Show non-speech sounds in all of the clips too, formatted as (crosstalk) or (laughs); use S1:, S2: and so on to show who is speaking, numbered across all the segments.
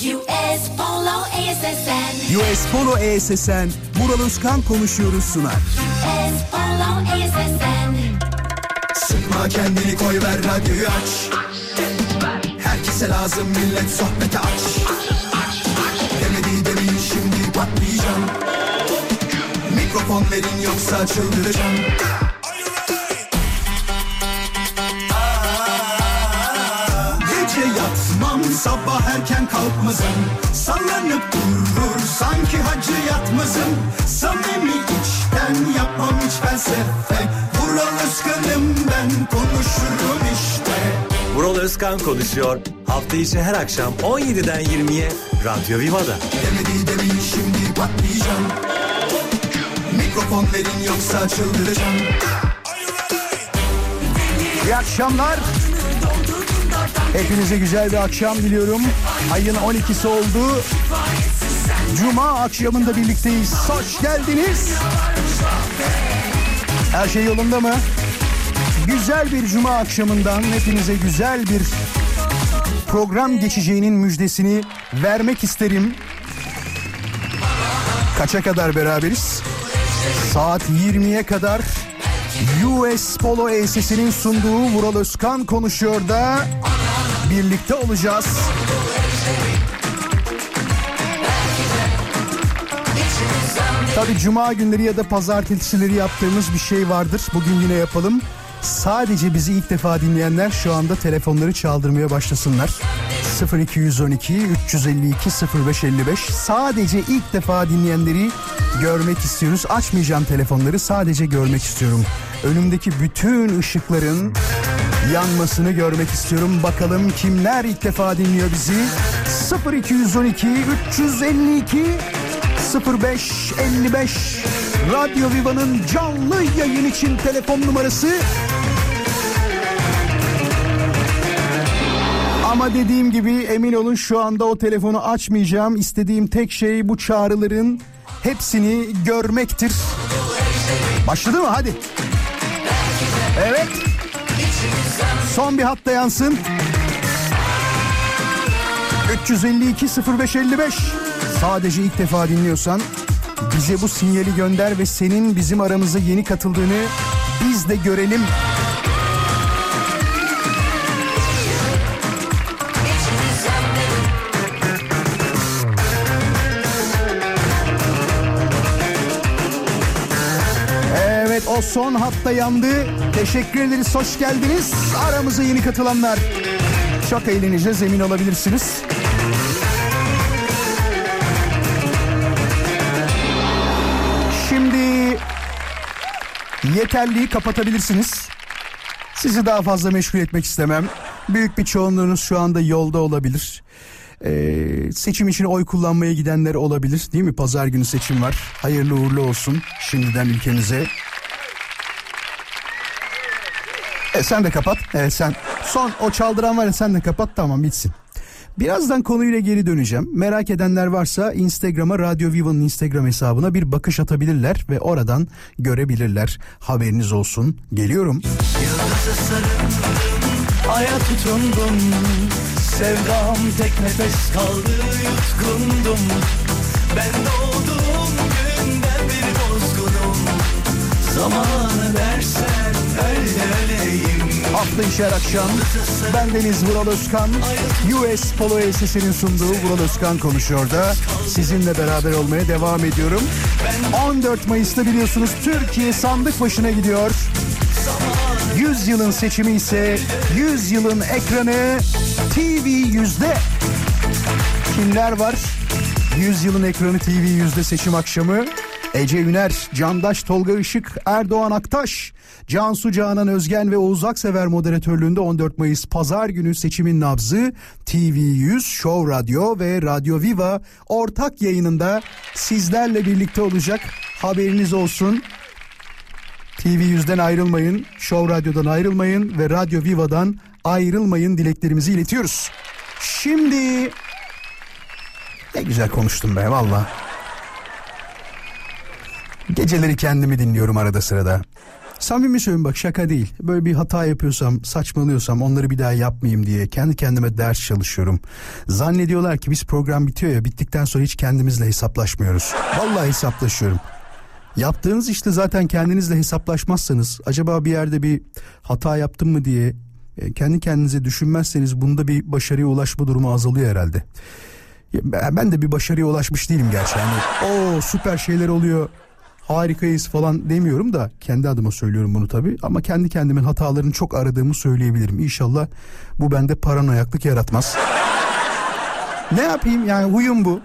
S1: US Polo ASSN.
S2: US Polo ESSN, Vural Özkan konuşuyoruz sunar.
S1: US Polo ASSN.
S3: Sıkma kendini koy ver radyoyu aç Herkese lazım millet sohbete aç Demedi demin şimdi patlayacağım Mikrofon verin yoksa çıldıracağım kalkmazım Sallanıp durur sanki hacı yatmazım Samimi içten yapmam hiç felsefe Vural Özkan'ım ben konuşurum işte
S4: Vural Özkan konuşuyor. Hafta içi her akşam 17'den 20'ye Radyo Viva'da.
S3: Demedi demin şimdi patlayacağım Mikrofon verin yoksa çıldıracağım
S2: İyi akşamlar. Hepinize güzel bir akşam diliyorum. Ayın 12'si oldu. Cuma akşamında birlikteyiz. Hoş geldiniz. Her şey yolunda mı? Güzel bir cuma akşamından hepinize güzel bir program geçeceğinin müjdesini vermek isterim. Kaça kadar beraberiz? Saat 20'ye kadar US Polo ESS'inin sunduğu Vural Özkan konuşuyor da birlikte olacağız. Tabi cuma günleri ya da pazartesileri yaptığımız bir şey vardır. Bugün yine yapalım. Sadece bizi ilk defa dinleyenler şu anda telefonları çaldırmaya başlasınlar. 0212 352 0555 sadece ilk defa dinleyenleri görmek istiyoruz. Açmayacağım telefonları sadece görmek istiyorum. Önümdeki bütün ışıkların yanmasını görmek istiyorum. Bakalım kimler ilk defa dinliyor bizi. 0212 352 0555 Radyo Viva'nın canlı yayın için telefon numarası Ama dediğim gibi emin olun şu anda o telefonu açmayacağım. İstediğim tek şey bu çağrıların hepsini görmektir. Başladı mı? Hadi. Evet. Son bir hatta yansın. 352 0555 Sadece ilk defa dinliyorsan bize bu sinyali gönder ve senin bizim aramıza yeni katıldığını biz de görelim. Son hatta yandı. Teşekkür ederiz hoş geldiniz. Aramıza yeni katılanlar. Çok eğleneceğiz emin olabilirsiniz. Şimdi yeterliği kapatabilirsiniz. Sizi daha fazla meşgul etmek istemem. Büyük bir çoğunluğunuz şu anda yolda olabilir. Ee, seçim için oy kullanmaya gidenler olabilir değil mi? Pazar günü seçim var. Hayırlı uğurlu olsun şimdiden ülkenize. E sen de kapat. E sen son o çaldıran var ya sen de kapat tamam bitsin. Birazdan konuyla geri döneceğim. Merak edenler varsa Instagram'a Radyo Viva'nın Instagram hesabına bir bakış atabilirler ve oradan görebilirler. Haberiniz olsun. Geliyorum.
S5: Aya tutundum Sevdam tek nefes kaldı yutkundum Ben doğduğum günden beri bozgunum Zamanı öleyim
S2: Hafta içi her akşam ben Deniz Vural Özkan US Polo SS'nin sunduğu Vural Özkan konuşuyor da sizinle beraber olmaya devam ediyorum. 14 Mayıs'ta biliyorsunuz Türkiye sandık başına gidiyor. 100 yılın seçimi ise 100 yılın ekranı TV yüzde. Kimler var? 100 yılın ekranı TV yüzde seçim akşamı. Ece Üner, Candaş Tolga Işık, Erdoğan Aktaş, Cansu Canan Özgen ve Oğuz Aksever moderatörlüğünde 14 Mayıs Pazar günü seçimin nabzı TV100, Show Radyo ve Radyo Viva ortak yayınında sizlerle birlikte olacak. Haberiniz olsun. TV100'den ayrılmayın, Show Radyo'dan ayrılmayın ve Radyo Viva'dan ayrılmayın dileklerimizi iletiyoruz. Şimdi ne güzel konuştum be valla. Geceleri kendimi dinliyorum arada sırada. Samimi söylüyorum bak şaka değil. Böyle bir hata yapıyorsam, saçmalıyorsam onları bir daha yapmayayım diye kendi kendime ders çalışıyorum. Zannediyorlar ki biz program bitiyor ya bittikten sonra hiç kendimizle hesaplaşmıyoruz. Vallahi hesaplaşıyorum. Yaptığınız işte zaten kendinizle hesaplaşmazsanız acaba bir yerde bir hata yaptım mı diye e, kendi kendinize düşünmezseniz bunda bir başarıya ulaşma durumu azalıyor herhalde. Ben de bir başarıya ulaşmış değilim gerçi. Hani o süper şeyler oluyor harikayız falan demiyorum da kendi adıma söylüyorum bunu tabii. Ama kendi kendimin hatalarını çok aradığımı söyleyebilirim. İnşallah bu bende paranoyaklık yaratmaz. (laughs) ne yapayım yani huyum bu.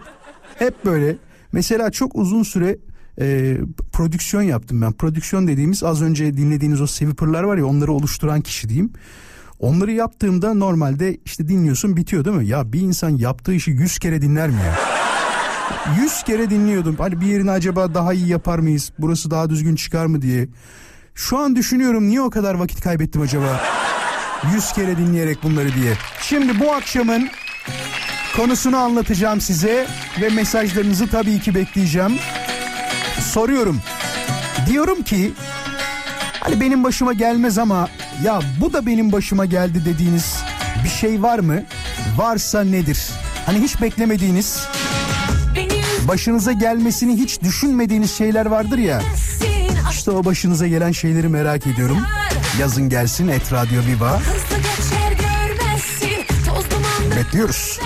S2: Hep böyle. Mesela çok uzun süre e, prodüksiyon yaptım ben. Prodüksiyon dediğimiz az önce dinlediğiniz o Sweeper'lar var ya onları oluşturan kişi diyeyim. Onları yaptığımda normalde işte dinliyorsun bitiyor değil mi? Ya bir insan yaptığı işi yüz kere dinler mi ya? Yüz kere dinliyordum. Hani bir yerini acaba daha iyi yapar mıyız? Burası daha düzgün çıkar mı diye. Şu an düşünüyorum niye o kadar vakit kaybettim acaba? Yüz kere dinleyerek bunları diye. Şimdi bu akşamın konusunu anlatacağım size ve mesajlarınızı tabii ki bekleyeceğim. Soruyorum. Diyorum ki hani benim başıma gelmez ama ya bu da benim başıma geldi dediğiniz bir şey var mı? Varsa nedir? Hani hiç beklemediğiniz başınıza gelmesini hiç düşünmediğiniz şeyler vardır ya. İşte o başınıza gelen şeyleri merak ediyorum. Yazın gelsin Et Radyo Viva. Bekliyoruz.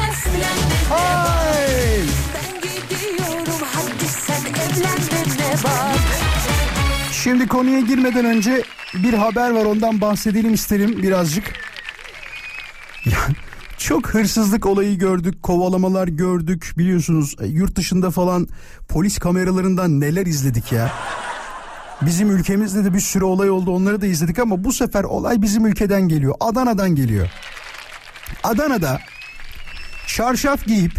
S2: Şimdi konuya girmeden önce bir haber var ondan bahsedelim isterim birazcık. Çok hırsızlık olayı gördük, kovalamalar gördük. Biliyorsunuz e, yurt dışında falan polis kameralarından neler izledik ya. Bizim ülkemizde de bir sürü olay oldu onları da izledik ama bu sefer olay bizim ülkeden geliyor. Adana'dan geliyor. Adana'da çarşaf giyip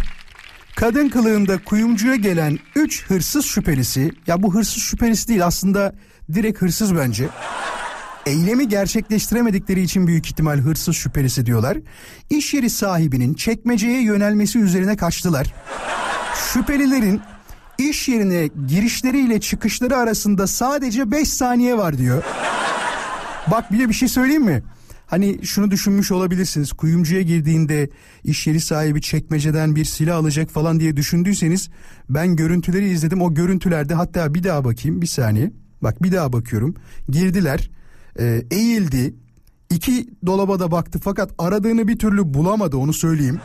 S2: kadın kılığında kuyumcuya gelen 3 hırsız şüphelisi ya bu hırsız şüphelisi değil aslında direkt hırsız bence. Eylemi gerçekleştiremedikleri için büyük ihtimal hırsız şüphelisi diyorlar. İş yeri sahibinin çekmeceye yönelmesi üzerine kaçtılar. Şüphelilerin iş yerine girişleriyle çıkışları arasında sadece 5 saniye var diyor. Bak bir de bir şey söyleyeyim mi? Hani şunu düşünmüş olabilirsiniz. Kuyumcuya girdiğinde iş yeri sahibi çekmeceden bir silah alacak falan diye düşündüyseniz ben görüntüleri izledim. O görüntülerde hatta bir daha bakayım bir saniye. Bak bir daha bakıyorum. Girdiler, e, eğildi. iki dolaba da baktı fakat aradığını bir türlü bulamadı onu söyleyeyim.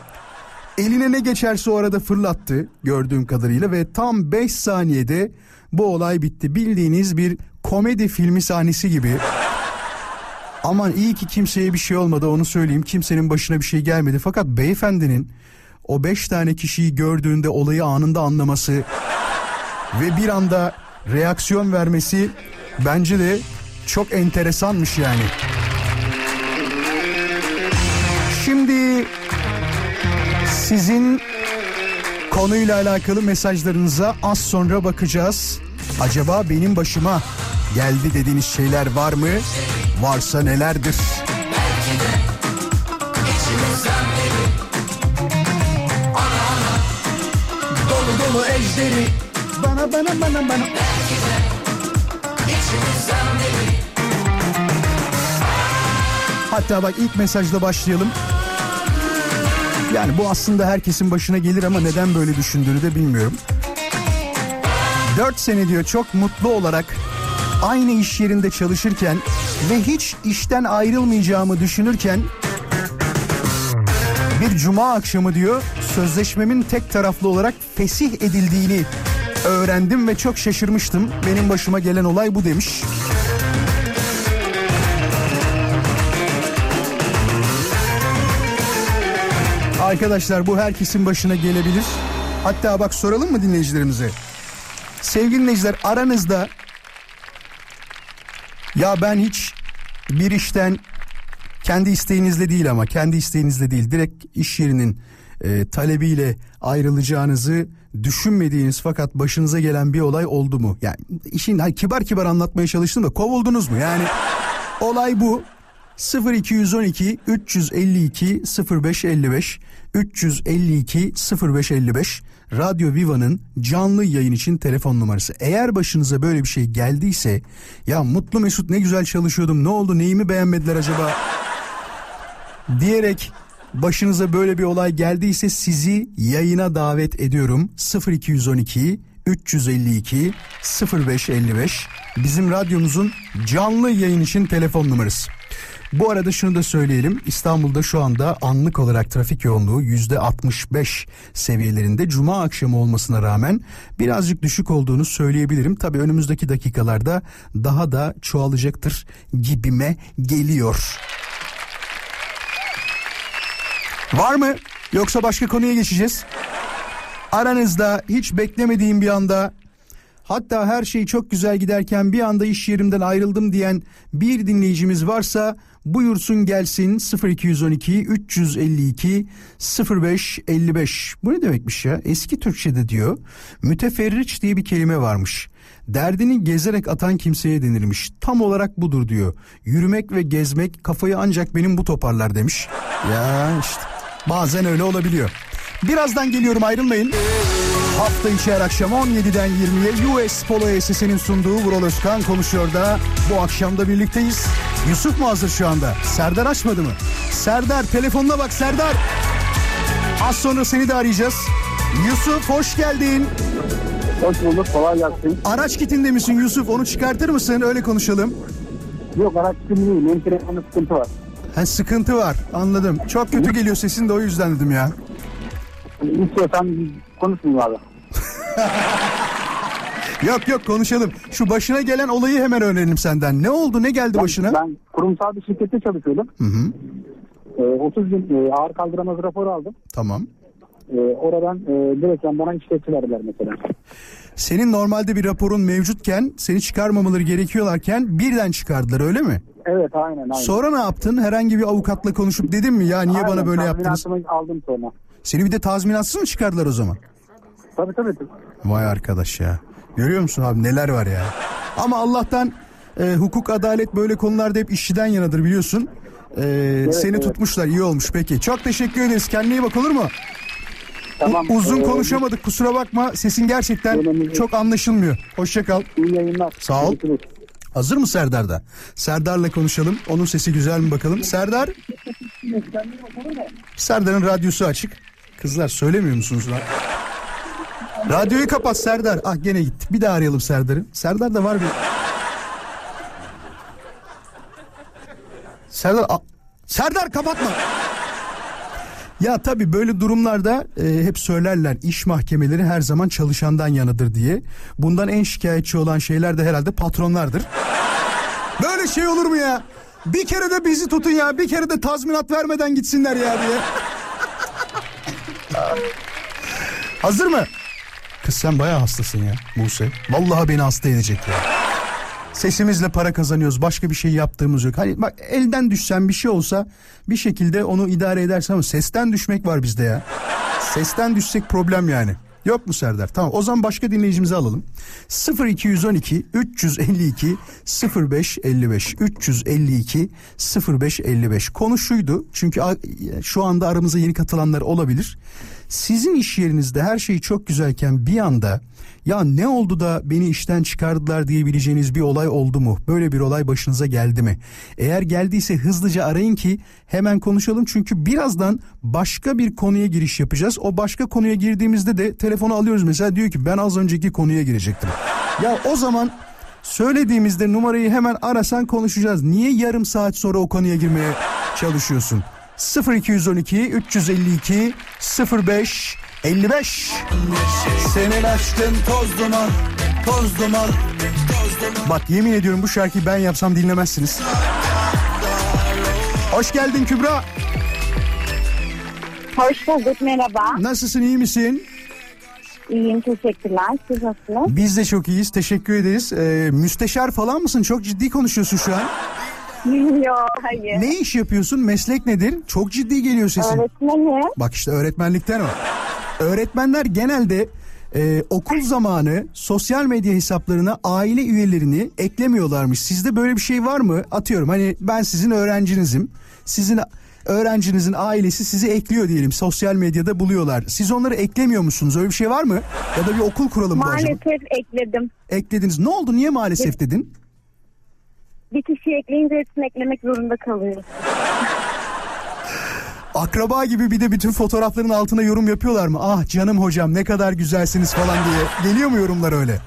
S2: Eline ne geçerse o arada fırlattı gördüğüm kadarıyla ve tam 5 saniyede bu olay bitti. Bildiğiniz bir komedi filmi sahnesi gibi. Aman iyi ki kimseye bir şey olmadı onu söyleyeyim. Kimsenin başına bir şey gelmedi. Fakat beyefendinin o beş tane kişiyi gördüğünde olayı anında anlaması ve bir anda reaksiyon vermesi bence de çok enteresanmış yani. Şimdi sizin konuyla alakalı mesajlarınıza az sonra bakacağız. Acaba benim başıma geldi dediğiniz şeyler var mı? Varsa nelerdir?
S5: Dolu dolu ejderi
S2: Bana bana bana bana. Hatta bak ilk mesajla başlayalım. Yani bu aslında herkesin başına gelir ama neden böyle düşündüğünü de bilmiyorum. 4 sene diyor çok mutlu olarak aynı iş yerinde çalışırken ve hiç işten ayrılmayacağımı düşünürken bir cuma akşamı diyor sözleşmemin tek taraflı olarak fesih edildiğini öğrendim ve çok şaşırmıştım. Benim başıma gelen olay bu demiş. Arkadaşlar bu herkesin başına gelebilir. Hatta bak soralım mı dinleyicilerimize? Sevgili dinleyiciler aranızda ya ben hiç bir işten kendi isteğinizle değil ama kendi isteğinizle değil direkt iş yerinin e, talebiyle ayrılacağınızı düşünmediğiniz fakat başınıza gelen bir olay oldu mu? Yani işin hani kibar kibar anlatmaya çalıştım da kovuldunuz mu? Yani olay bu. 0212 352 0555 352 0555 Radyo Viva'nın canlı yayın için telefon numarası. Eğer başınıza böyle bir şey geldiyse ya Mutlu Mesut ne güzel çalışıyordum ne oldu neyimi beğenmediler acaba (laughs) diyerek başınıza böyle bir olay geldiyse sizi yayına davet ediyorum. 0212 352 0555 bizim radyomuzun canlı yayın için telefon numarası. Bu arada şunu da söyleyelim. İstanbul'da şu anda anlık olarak trafik yoğunluğu %65 seviyelerinde. Cuma akşamı olmasına rağmen birazcık düşük olduğunu söyleyebilirim. Tabii önümüzdeki dakikalarda daha da çoğalacaktır gibime geliyor. Var mı? Yoksa başka konuya geçeceğiz. Aranızda hiç beklemediğim bir anda hatta her şey çok güzel giderken bir anda iş yerimden ayrıldım diyen bir dinleyicimiz varsa buyursun gelsin 0212 352 0555. Bu ne demekmiş ya? Eski Türkçe'de diyor müteferriç diye bir kelime varmış. Derdini gezerek atan kimseye denirmiş. Tam olarak budur diyor. Yürümek ve gezmek kafayı ancak benim bu toparlar demiş. Ya işte bazen öyle olabiliyor. Birazdan geliyorum ayrılmayın. Hafta içi her akşam 17'den 20'ye US Polo SS'nin sunduğu Vural Özkan konuşuyor da bu akşam da birlikteyiz. Yusuf mu hazır şu anda? Serdar açmadı mı? Serdar telefonuna bak Serdar. Az sonra seni de arayacağız. Yusuf hoş geldin.
S6: Hoş bulduk kolay gelsin.
S2: Araç kitinde misin Yusuf? Onu çıkartır mısın? Öyle konuşalım.
S6: Yok araç için değil benim telefonda sıkıntı var.
S2: Ha, sıkıntı var anladım. Çok kötü geliyor sesin de o yüzden dedim ya.
S6: İstiyorsan konuşmayayım abi.
S2: Yok yok konuşalım. Şu başına gelen olayı hemen öğrenelim senden. Ne oldu ne geldi başına?
S6: Ben kurumsal bir şirkette çalışıyordum.
S2: Hı hı.
S6: Ee, 30 gün e, ağır kaldıramaz raporu aldım.
S2: Tamam.
S6: Ee, oradan e, direkt bana işletçi verdiler mesela.
S2: Senin normalde bir raporun mevcutken seni çıkarmamaları gerekiyorlarken birden çıkardılar öyle mi?
S6: Evet aynen aynen.
S2: Sonra ne yaptın? Herhangi bir avukatla konuşup dedin mi ya niye bana
S6: Aynen,
S2: böyle yaptınız?
S6: tazminatımı aldım sonra.
S2: Seni bir de tazminatsız mı çıkardılar o zaman?
S6: Tabii tabii.
S2: Vay arkadaş ya. Görüyor musun abi neler var ya. Ama Allah'tan e, hukuk adalet böyle konularda hep işçiden yanadır biliyorsun. E, seni
S6: evet.
S2: tutmuşlar iyi olmuş peki. Çok teşekkür ederiz. Kendine iyi bak olur mu?
S6: Tamam.
S2: Uzun
S6: Ee,
S2: konuşamadık kusura bakma. Sesin gerçekten
S6: Önemli
S2: çok anlaşılmıyor. Hoşça kal.
S6: İyi yayınlar.
S2: Sağ ol.
S6: Görüşürüz.
S2: Hazır mı Serdar da? Serdar'la konuşalım. Onun sesi güzel mi bakalım? Serdar. (laughs) Serdar'ın radyosu açık. Kızlar söylemiyor musunuz lan? Radyoyu kapat Serdar. Ah gene gitti. Bir daha arayalım Serdar'ı. Serdar da var bir... Serdar... a- Serdar kapatma. Ya tabii böyle durumlarda e, hep söylerler iş mahkemeleri her zaman çalışandan yanıdır diye. Bundan en şikayetçi olan şeyler de herhalde patronlardır. Böyle şey olur mu ya? Bir kere de bizi tutun ya. Bir kere de tazminat vermeden gitsinler ya diye. Hazır mı? Kız sen bayağı hastasın ya Buse. Vallahi beni hasta edecek ya. Sesimizle para kazanıyoruz. Başka bir şey yaptığımız yok. Hani bak elden düşsen bir şey olsa bir şekilde onu idare edersin ama sesten düşmek var bizde ya. Sesten düşsek problem yani. Yok mu Serdar? Tamam o zaman başka dinleyicimizi alalım. 0212 352 0555 352 0555 konu şuydu çünkü şu anda aramıza yeni katılanlar olabilir. Sizin iş yerinizde her şey çok güzelken bir anda ya ne oldu da beni işten çıkardılar diyebileceğiniz bir olay oldu mu? Böyle bir olay başınıza geldi mi? Eğer geldiyse hızlıca arayın ki hemen konuşalım çünkü birazdan başka bir konuya giriş yapacağız. O başka konuya girdiğimizde de telefonu alıyoruz mesela diyor ki ben az önceki konuya girecektim. Ya o zaman söylediğimizde numarayı hemen arasan konuşacağız. Niye yarım saat sonra o konuya girmeye çalışıyorsun? 0212 352 05 55 Senin aşkın toz duman toz duman Bak yemin ediyorum bu şarkıyı ben yapsam dinlemezsiniz. Hoş geldin Kübra.
S7: Hoş bulduk merhaba.
S2: Nasılsın iyi misin?
S7: İyiyim teşekkürler. Siz nasılsınız?
S2: Biz de çok iyiyiz teşekkür ederiz. Ee, müsteşar falan mısın? Çok ciddi konuşuyorsun şu an. (laughs)
S7: Yok hayır.
S2: Ne iş yapıyorsun? Meslek nedir? Çok ciddi geliyor sesin.
S7: Öğretmenim.
S2: Bak işte öğretmenlikten o. Öğretmenler genelde Ee, okul zamanı sosyal medya hesaplarına aile üyelerini eklemiyorlarmış. Sizde böyle bir şey var mı? Atıyorum hani ben sizin öğrencinizim. Sizin öğrencinizin ailesi sizi ekliyor diyelim. Sosyal medyada buluyorlar. Siz onları eklemiyor musunuz? Öyle bir şey var mı? Ya da bir okul kuralım mı acaba?
S7: Maalesef ekledim.
S2: Eklediniz. Ne oldu? Niye maalesef dedin?
S7: Bir kişiyi ekleyince hepsini eklemek zorunda kalıyoruz.
S2: Akraba gibi bir de bütün fotoğrafların altına yorum yapıyorlar mı? Ah canım hocam ne kadar güzelsiniz falan diye. Geliyor mu yorumlar öyle?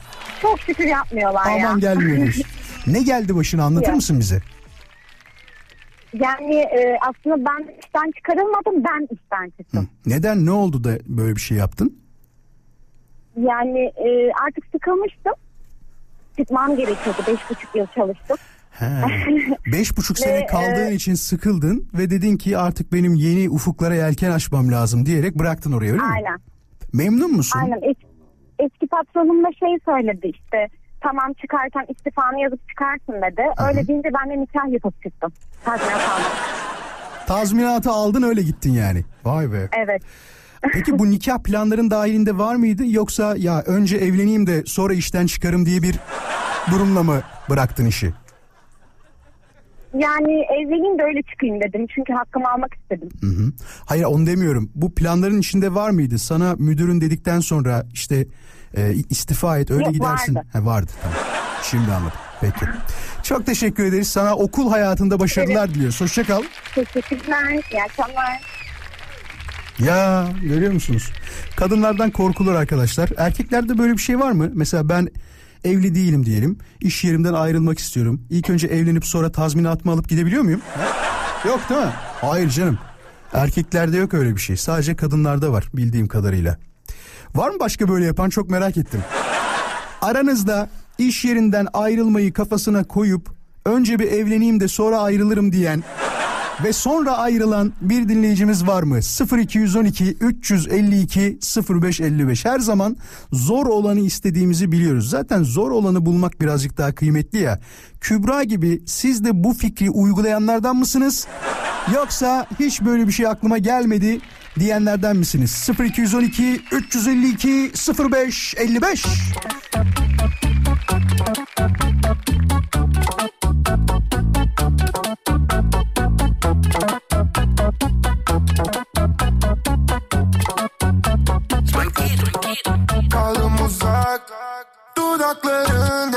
S7: Çok şükür yapmıyorlar ya.
S2: Aman gelmiyormuş. (laughs) ne geldi başına anlatır
S7: Ya.
S2: mısın bize?
S7: Yani e, aslında ben işten çıkarılmadım ben işten çıktım.
S2: Neden ne oldu da böyle bir şey yaptın?
S7: Yani e, artık sıkılmıştım. Çıkmam gerekiyordu. Beş buçuk yıl çalıştım.
S2: He. (laughs) Beş buçuk sene
S7: Ve,
S2: kaldığın
S7: e,
S2: için sıkıldın ve dedin ki artık benim yeni ufuklara yelken açmam lazım diyerek bıraktın oraya öyle mi?
S7: Aynen.
S2: Memnun musun?
S7: Aynen. Es- eski patronum da şey söyledi işte. Tamam çıkarken istifanı yazıp çıkarsın dedi. Öyle deyince ben de nikah yapıp çıktım. Tazminat aldım.
S2: Tazminatı aldın öyle gittin yani. Vay be.
S7: Evet.
S2: Peki bu nikah planların dahilinde var mıydı yoksa ya önce evleneyim de sonra işten çıkarım diye bir durumla mı bıraktın işi?
S7: Yani evleneyim de öyle çıkayım dedim. Çünkü hakkımı almak istedim.
S2: Hı hı. Hayır onu demiyorum. Bu planların içinde var mıydı? Sana müdürün dedikten sonra işte e, istifa et öyle
S7: Yok,
S2: gidersin.
S7: vardı.
S2: Ha, vardı tamam. Şimdi anladım. Peki. Çok teşekkür ederiz. Sana okul hayatında başarılar diliyoruz. Hoşça kal.
S7: Teşekkürler. İyi akşamlar.
S2: Ya görüyor musunuz? Kadınlardan korkulur arkadaşlar. Erkeklerde böyle bir şey var mı? Mesela ben evli değilim diyelim. İş yerimden ayrılmak istiyorum. İlk önce evlenip sonra tazminatımı alıp gidebiliyor muyum? Yok değil mi? Hayır canım. Erkeklerde yok öyle bir şey. Sadece kadınlarda var bildiğim kadarıyla. Var mı başka böyle yapan çok merak ettim. Aranızda iş yerinden ayrılmayı kafasına koyup önce bir evleneyim de sonra ayrılırım diyen (laughs) ve sonra ayrılan bir dinleyicimiz var mı? 0212 352 0555 her zaman zor olanı istediğimizi biliyoruz. Zaten zor olanı bulmak birazcık daha kıymetli ya. Kübra gibi siz de bu fikri uygulayanlardan mısınız? Yoksa hiç böyle bir şey aklıma gelmedi diyenlerden misiniz? 0212 352 0555
S8: Dudaklarından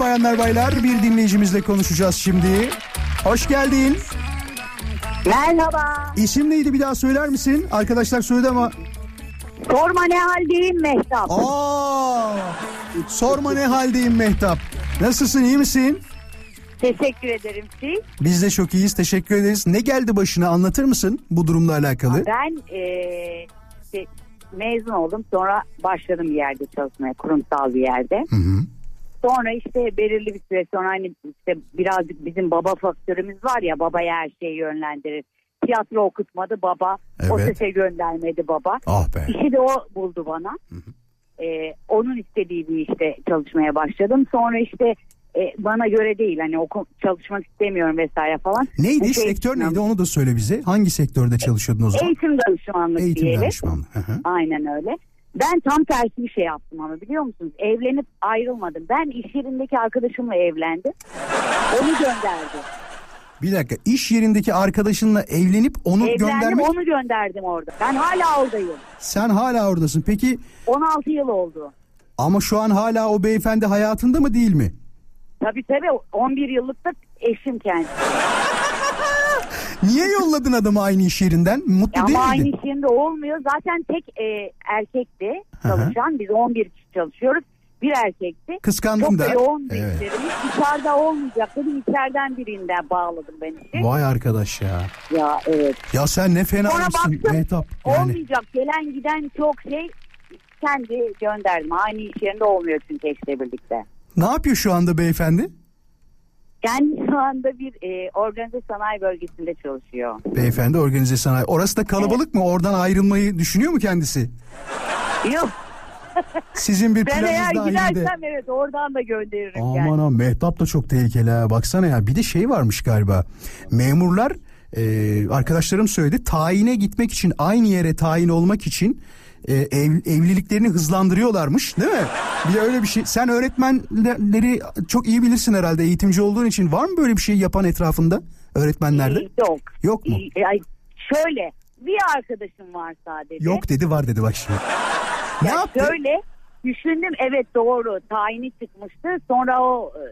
S2: Bayanlar baylar bir dinleyicimizle konuşacağız şimdi. Hoş geldin.
S7: Merhaba.
S2: İsim neydi bir daha söyler misin? Arkadaşlar söyledi ama.
S7: Sorma ne haldeyim Mehtap.
S2: Aa, sorma ne haldeyim Mehtap. Nasılsın iyi misin?
S7: Teşekkür ederim siz.
S2: Biz de çok iyiyiz teşekkür ederiz. Ne geldi başına anlatır mısın bu durumla alakalı?
S9: Ben eee, işte mezun oldum sonra başladım bir yerde çalışmaya kurumsal bir yerde.
S2: Hı hı.
S9: Sonra işte belirli bir süre sonra hani işte birazcık bizim baba faktörümüz var ya babaya her şeyi yönlendirir. Tiyatro okutmadı baba. O
S2: Evet.
S9: sese göndermedi baba.
S2: Ah be.
S9: İşi de o buldu bana. Ee, onun istediği bir işte çalışmaya başladım. Sonra işte e, bana göre değil hani oku, çalışmak istemiyorum vesaire falan.
S2: Neydi
S9: şey-
S2: sektör neydi onu da söyle bize. Hangi sektörde çalışıyordun o zaman?
S9: Eğitim danışmanlık
S2: Eğitim
S9: diyelim.
S2: danışmanlığı. Hı hı.
S9: Aynen öyle. Ben tam tersi bir şey yaptım ama biliyor musunuz? Evlenip ayrılmadım. Ben iş yerindeki arkadaşımla evlendim. Onu gönderdi.
S2: Bir dakika iş yerindeki arkadaşınla evlenip onu
S9: Evlendim
S2: göndermek.
S9: onu gönderdim orada. Ben hala oradayım.
S2: Sen hala oradasın. Peki
S9: 16 yıl oldu.
S2: Ama şu an hala o beyefendi hayatında mı değil mi?
S9: Tabii tabii 11 yıllık da eşim kendisi.
S2: Niye yolladın adamı aynı iş yerinden? Mutlu değil
S9: Ama aynı iş yerinde olmuyor. Zaten tek e, erkekti çalışan. Biz 11 kişi çalışıyoruz. Bir erkekti.
S2: Kıskandım
S9: Çok
S2: da.
S9: da yoğun
S2: Evet.
S9: işlerimiz. Dışarıda olmayacak dedim. İçeriden birinden bağladım ben işi.
S2: Vay arkadaş ya.
S9: Ya evet.
S2: Ya sen ne fena
S9: Sonra
S2: mısın
S9: baktım
S2: Mehtap. Yani.
S9: olmayacak. Gelen giden çok şey kendi gönderdim. Aynı iş yerinde olmuyor çünkü eşle birlikte.
S2: Ne yapıyor şu anda beyefendi?
S9: Kendi şu anda bir e, organize sanayi bölgesinde çalışıyor.
S2: Beyefendi organize sanayi. Orası da kalabalık mı? Oradan ayrılmayı düşünüyor mu kendisi?
S9: Yok
S2: Sizin bir
S9: ben eğer
S2: planınız dahilinde.
S9: gidersem evet oradan da gönderirim.
S2: Aman
S9: yani.
S2: ha Mehtap da çok tehlikeli ha. Baksana ya bir de şey varmış galiba. Memurlar e, arkadaşlarım söyledi tayine gitmek için aynı yere tayin olmak için e, ev- evliliklerini hızlandırıyorlarmış değil mi? Bir de öyle bir şey. Sen öğretmenleri çok iyi bilirsin herhalde eğitimci olduğun için. Var mı böyle bir şey yapan etrafında öğretmenlerde?
S9: Ee, Yok.
S2: Yok mu?
S9: Ee, ay, şöyle bir arkadaşım var sadece.
S2: Yok dedi var dedi bak şimdi. Ne
S9: Ya
S2: yaptı?
S9: Şöyle düşündüm evet doğru tayini çıkmıştı sonra o e,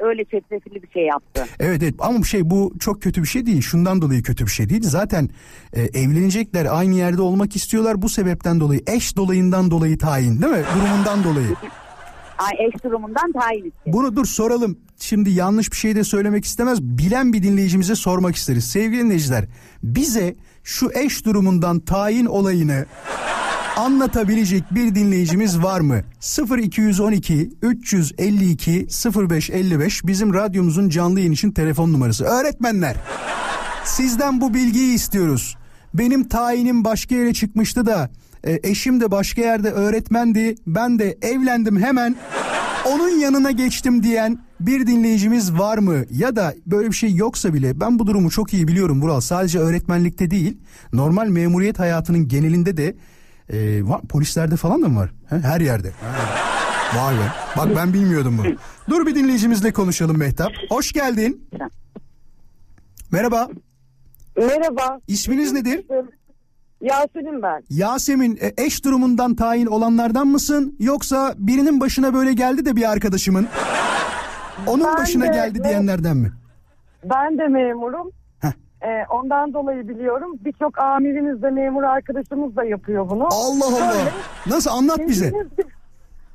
S9: öyle çetrefilli bir şey yaptı.
S2: Evet evet ama şey bu çok kötü bir şey değil. Şundan dolayı kötü bir şey değil. Zaten e, evlenecekler aynı yerde olmak istiyorlar. Bu sebepten dolayı eş dolayından dolayı tayin değil mi? Durumundan dolayı. (laughs)
S9: Ay, eş durumundan tayin istedim.
S2: Bunu dur soralım. Şimdi yanlış bir şey de söylemek istemez. Bilen bir dinleyicimize sormak isteriz. Sevgili dinleyiciler bize şu eş durumundan tayin olayını anlatabilecek bir dinleyicimiz var mı? 0212 352 0555 bizim radyomuzun canlı yayın için telefon numarası. Öğretmenler sizden bu bilgiyi istiyoruz. Benim tayinim başka yere çıkmıştı da e, eşim de başka yerde öğretmendi. Ben de evlendim hemen. Onun yanına geçtim diyen bir dinleyicimiz var mı? Ya da böyle bir şey yoksa bile ben bu durumu çok iyi biliyorum Vural. Sadece öğretmenlikte değil normal memuriyet hayatının genelinde de e, var, polislerde falan da mı var? He, her yerde. Ha. Vay be. Bak ben bilmiyordum bunu. Dur bir dinleyicimizle konuşalım Mehtap. Hoş geldin. Merhaba.
S10: Merhaba.
S2: İsminiz nedir?
S10: Yasemin ben.
S2: Yasemin e, eş durumundan tayin olanlardan mısın? Yoksa birinin başına böyle geldi de bir arkadaşımın onun
S10: Ben
S2: başına
S10: de-
S2: geldi diyenlerden mi?
S10: Ben de memurum. Ee, ondan dolayı biliyorum. Birçok amirimiz de memur arkadaşımız da yapıyor bunu.
S2: Allah Allah.
S10: Şöyle,
S2: Nasıl anlat bize.
S10: gibi-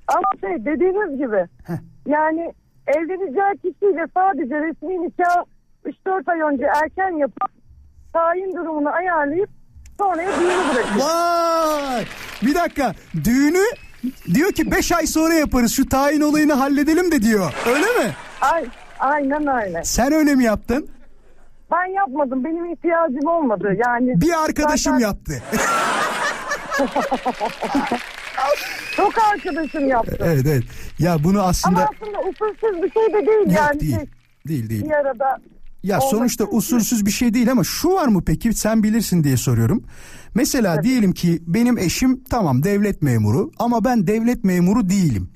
S10: Ama şey dediğiniz gibi
S2: Heh.
S10: yani evleneceği kişiyle sadece resmi nikah 3-4 ay önce erken yapıp tayin durumunu ayarlayıp sonraya düğünü bırakıyor.
S2: Vay! Bir dakika. Düğünü diyor ki 5 ay sonra yaparız. Şu tayin olayını halledelim de diyor. Öyle mi?
S10: Ay, aynen öyle.
S2: Sen öyle mi yaptın?
S10: Ben yapmadım. Benim ihtiyacım olmadı. Yani
S2: Bir arkadaşım
S10: zaten
S2: yaptı. (laughs)
S10: Çok arkadaşım yaptı.
S2: evet evet. Ya bunu
S10: Ama
S2: aslında
S10: aslında usulsüz bir şey de değil
S2: Yok,
S10: yani.
S2: değil.
S10: Şey,
S2: değil değil.
S10: bir arada
S2: Ya
S10: olması
S2: sonuçta
S10: için.
S2: usulsüz bir şey değil ama şu var mı peki sen bilirsin diye soruyorum. Mesela diyelim ki benim eşim tamam devlet memuru ama ben devlet memuru değilim.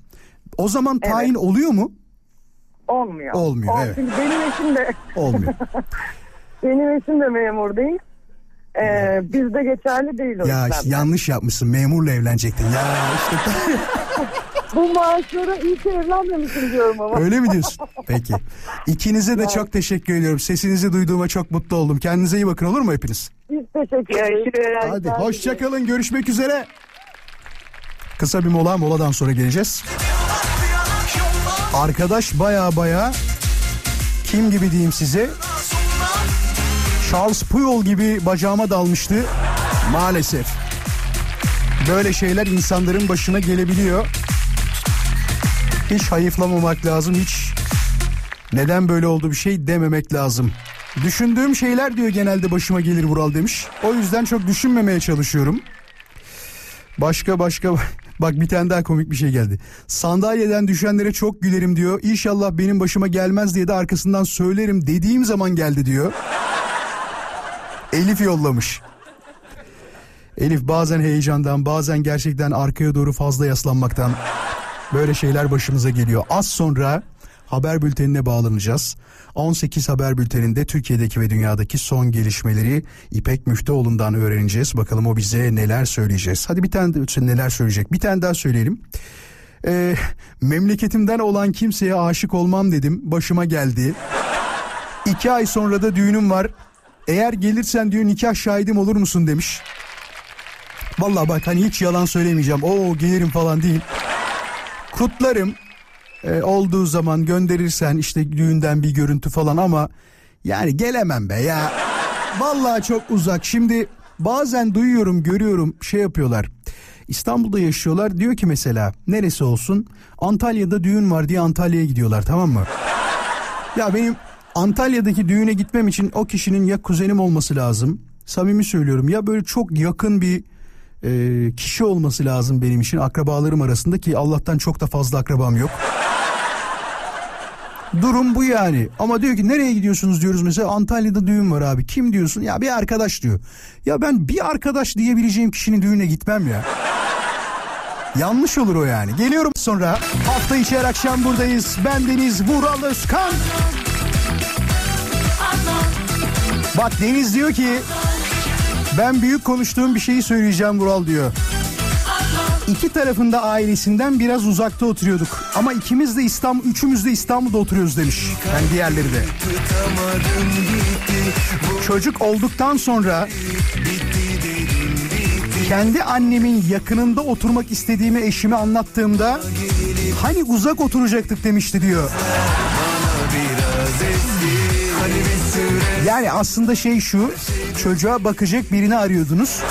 S2: O zaman tayin oluyor mu?
S10: olmuyor.
S2: Olmuyor, evet.
S10: Çünkü benim eşim de
S2: Olmuyor. (laughs)
S10: benim eşim de memur değil. Ee, bizde geçerli değil o
S2: ya
S10: yüzden.
S2: işte yanlış yapmışsın memurla evlenecektin. Ya işte (laughs)
S10: Bu maaşlara iyi ki evlenmemişim diyorum ama.
S2: öyle mi diyorsun? Peki. İkinize de çok teşekkür ediyorum. Sesinizi duyduğuma çok mutlu oldum. Kendinize iyi bakın olur mu hepiniz?
S10: Biz teşekkür ederiz.
S2: Hadi hoşçakalın görüşmek üzere. Kısa bir mola moladan sonra geleceğiz. Arkadaş baya baya kim gibi diyeyim size Charles Puyol gibi bacağıma dalmıştı maalesef. Böyle şeyler insanların başına gelebiliyor. Hiç hayıflamamak lazım hiç neden böyle oldu bir şey dememek lazım. Düşündüğüm şeyler diyor genelde başıma gelir Vural demiş. O yüzden çok düşünmemeye çalışıyorum. Başka başka (laughs) bak bir tane daha komik bir şey geldi. Sandalyeden düşenlere çok gülerim diyor. İnşallah benim başıma gelmez diye de arkasından söylerim dediğim zaman geldi diyor. Elif yollamış. Elif bazen heyecandan bazen gerçekten arkaya doğru fazla yaslanmaktan böyle şeyler başımıza geliyor. Az sonra haber bültenine bağlanacağız. 18 haber bülteninde Türkiye'deki ve dünyadaki son gelişmeleri İpek Müftüoğlu'ndan öğreneceğiz. Bakalım o bize neler söyleyeceğiz. Hadi bir tane de neler söyleyecek. Bir tane daha söyleyelim. Ee, memleketimden olan kimseye aşık olmam dedim. Başıma geldi. İki ay sonra da düğünüm var. Eğer gelirsen diyor nikah şahidim olur musun demiş. Vallahi bak hani hiç yalan söylemeyeceğim. Oo gelirim falan değil. Kutlarım. Ee, olduğu zaman gönderirsen işte düğünden bir görüntü falan ama yani gelemem be ya. Vallahi çok uzak. Şimdi bazen duyuyorum, görüyorum şey yapıyorlar. İstanbul'da yaşıyorlar. Diyor ki mesela neresi olsun? Antalya'da düğün var diye Antalya'ya gidiyorlar tamam mı? Ya benim Antalya'daki düğüne gitmem için o kişinin ya kuzenim olması lazım. Samimi söylüyorum ya böyle çok yakın bir e, kişi olması lazım benim için akrabalarım arasında ki Allah'tan çok da fazla akrabam yok. Durum bu yani. Ama diyor ki nereye gidiyorsunuz diyoruz mesela Antalya'da düğün var abi. Kim diyorsun? Ya bir arkadaş diyor. Ya ben bir arkadaş diyebileceğim kişinin düğüne gitmem ya. Yanlış olur o yani. Geliyorum sonra. Hafta içi her akşam buradayız. Ben Deniz Vural Özkan. Bak Deniz diyor ki ben büyük konuştuğum bir şeyi söyleyeceğim Vural diyor. İki tarafında ailesinden biraz uzakta oturuyorduk. Ama ikimiz de İstanbul, üçümüz de İstanbul'da oturuyoruz demiş. Yani diğerleri de. Çocuk olduktan sonra kendi annemin yakınında oturmak istediğimi eşime anlattığımda hani uzak oturacaktık demişti diyor. Yani aslında şey şu çocuğa bakacak birini arıyordunuz.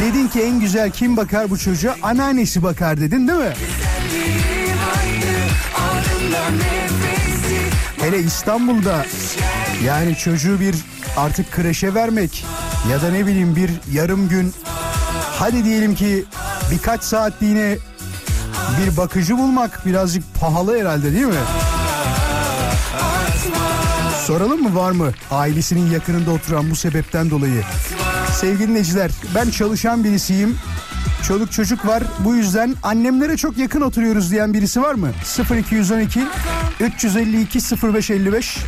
S2: Dedin ki en güzel kim bakar bu çocuğa? Anneannesi bakar dedin değil mi? Hele İstanbul'da yani çocuğu bir artık kreşe vermek ya da ne bileyim bir yarım gün hadi diyelim ki birkaç saatliğine bir bakıcı bulmak birazcık pahalı herhalde değil mi? Soralım mı var mı ailesinin yakınında oturan bu sebepten dolayı? Sevgili dinleyiciler ben çalışan birisiyim. Çoluk çocuk var. Bu yüzden annemlere çok yakın oturuyoruz diyen birisi var mı? 0212 352 0555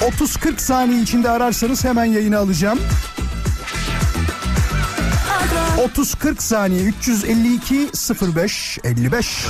S2: 30-40 saniye içinde ararsanız hemen yayını alacağım. 30-40 saniye 352 05 55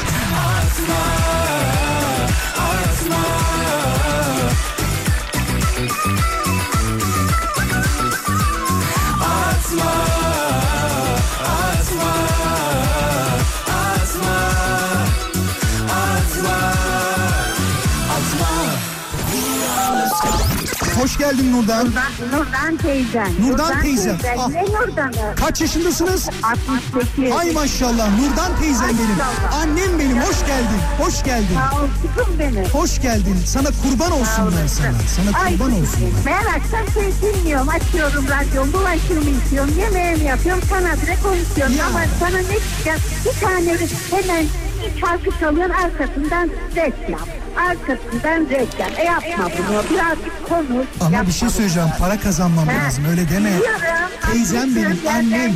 S2: Hoş geldin Nurdan.
S11: Nurdan teyzen.
S2: Nurdan teyzem. Ah.
S11: Ne Nurdan'ı?
S2: Kaç yaşındasınız?
S11: 68.
S2: Ay maşallah Nurdan teyzem benim.
S11: Maşallah.
S2: Annem benim hoş geldin. Hoş geldin.
S11: Sağ ol kızım benim.
S2: Hoş geldin. Sana kurban olsunlar sana. Sana
S11: Ay
S2: kurban olsunlar.
S11: Ben akşam şey dinliyorum. Açıyorum radyomu. Bulaşığımı yıkıyorum. Yemeğimi yapıyorum. Sana bile konuşuyorum.
S2: Ya.
S11: Ama sana ne çıkacak? Bir tane hemen bir şarkı çalıyorsun. Arkasından reklam. Arkasından reklam. E yapma bunu. Birazcık konuş.
S2: Ama
S11: yapma
S2: bir şey
S11: bunu.
S2: söyleyeceğim. Para kazanmam
S11: Ha.
S2: lazım. Öyle deme.
S11: Biliyorum.
S2: Teyzem benim. Annem.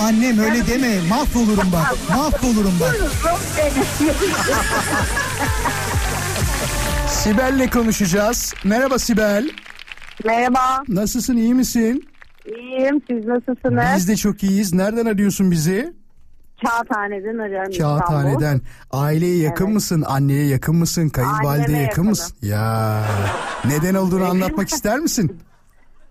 S2: Annem öyle deme. Mahvolurum bak. Mahvolurum bak. (laughs) Sibel'le konuşacağız. Merhaba Sibel.
S11: Merhaba.
S2: Nasılsın? iyi misin?
S11: İyiyim. Siz nasılsınız?
S2: Biz de çok iyiyiz. Nereden arıyorsun bizi?
S11: Kağıthane'den arıyorum İstanbul.
S2: Kağıthane'den. Aileye yakın
S11: Evet.
S2: mısın? Anneye yakın mısın? Kayınvalideye yakın
S11: yakınım.
S2: mısın? Ya. Neden (laughs) olduğunu anlatmak ister misin?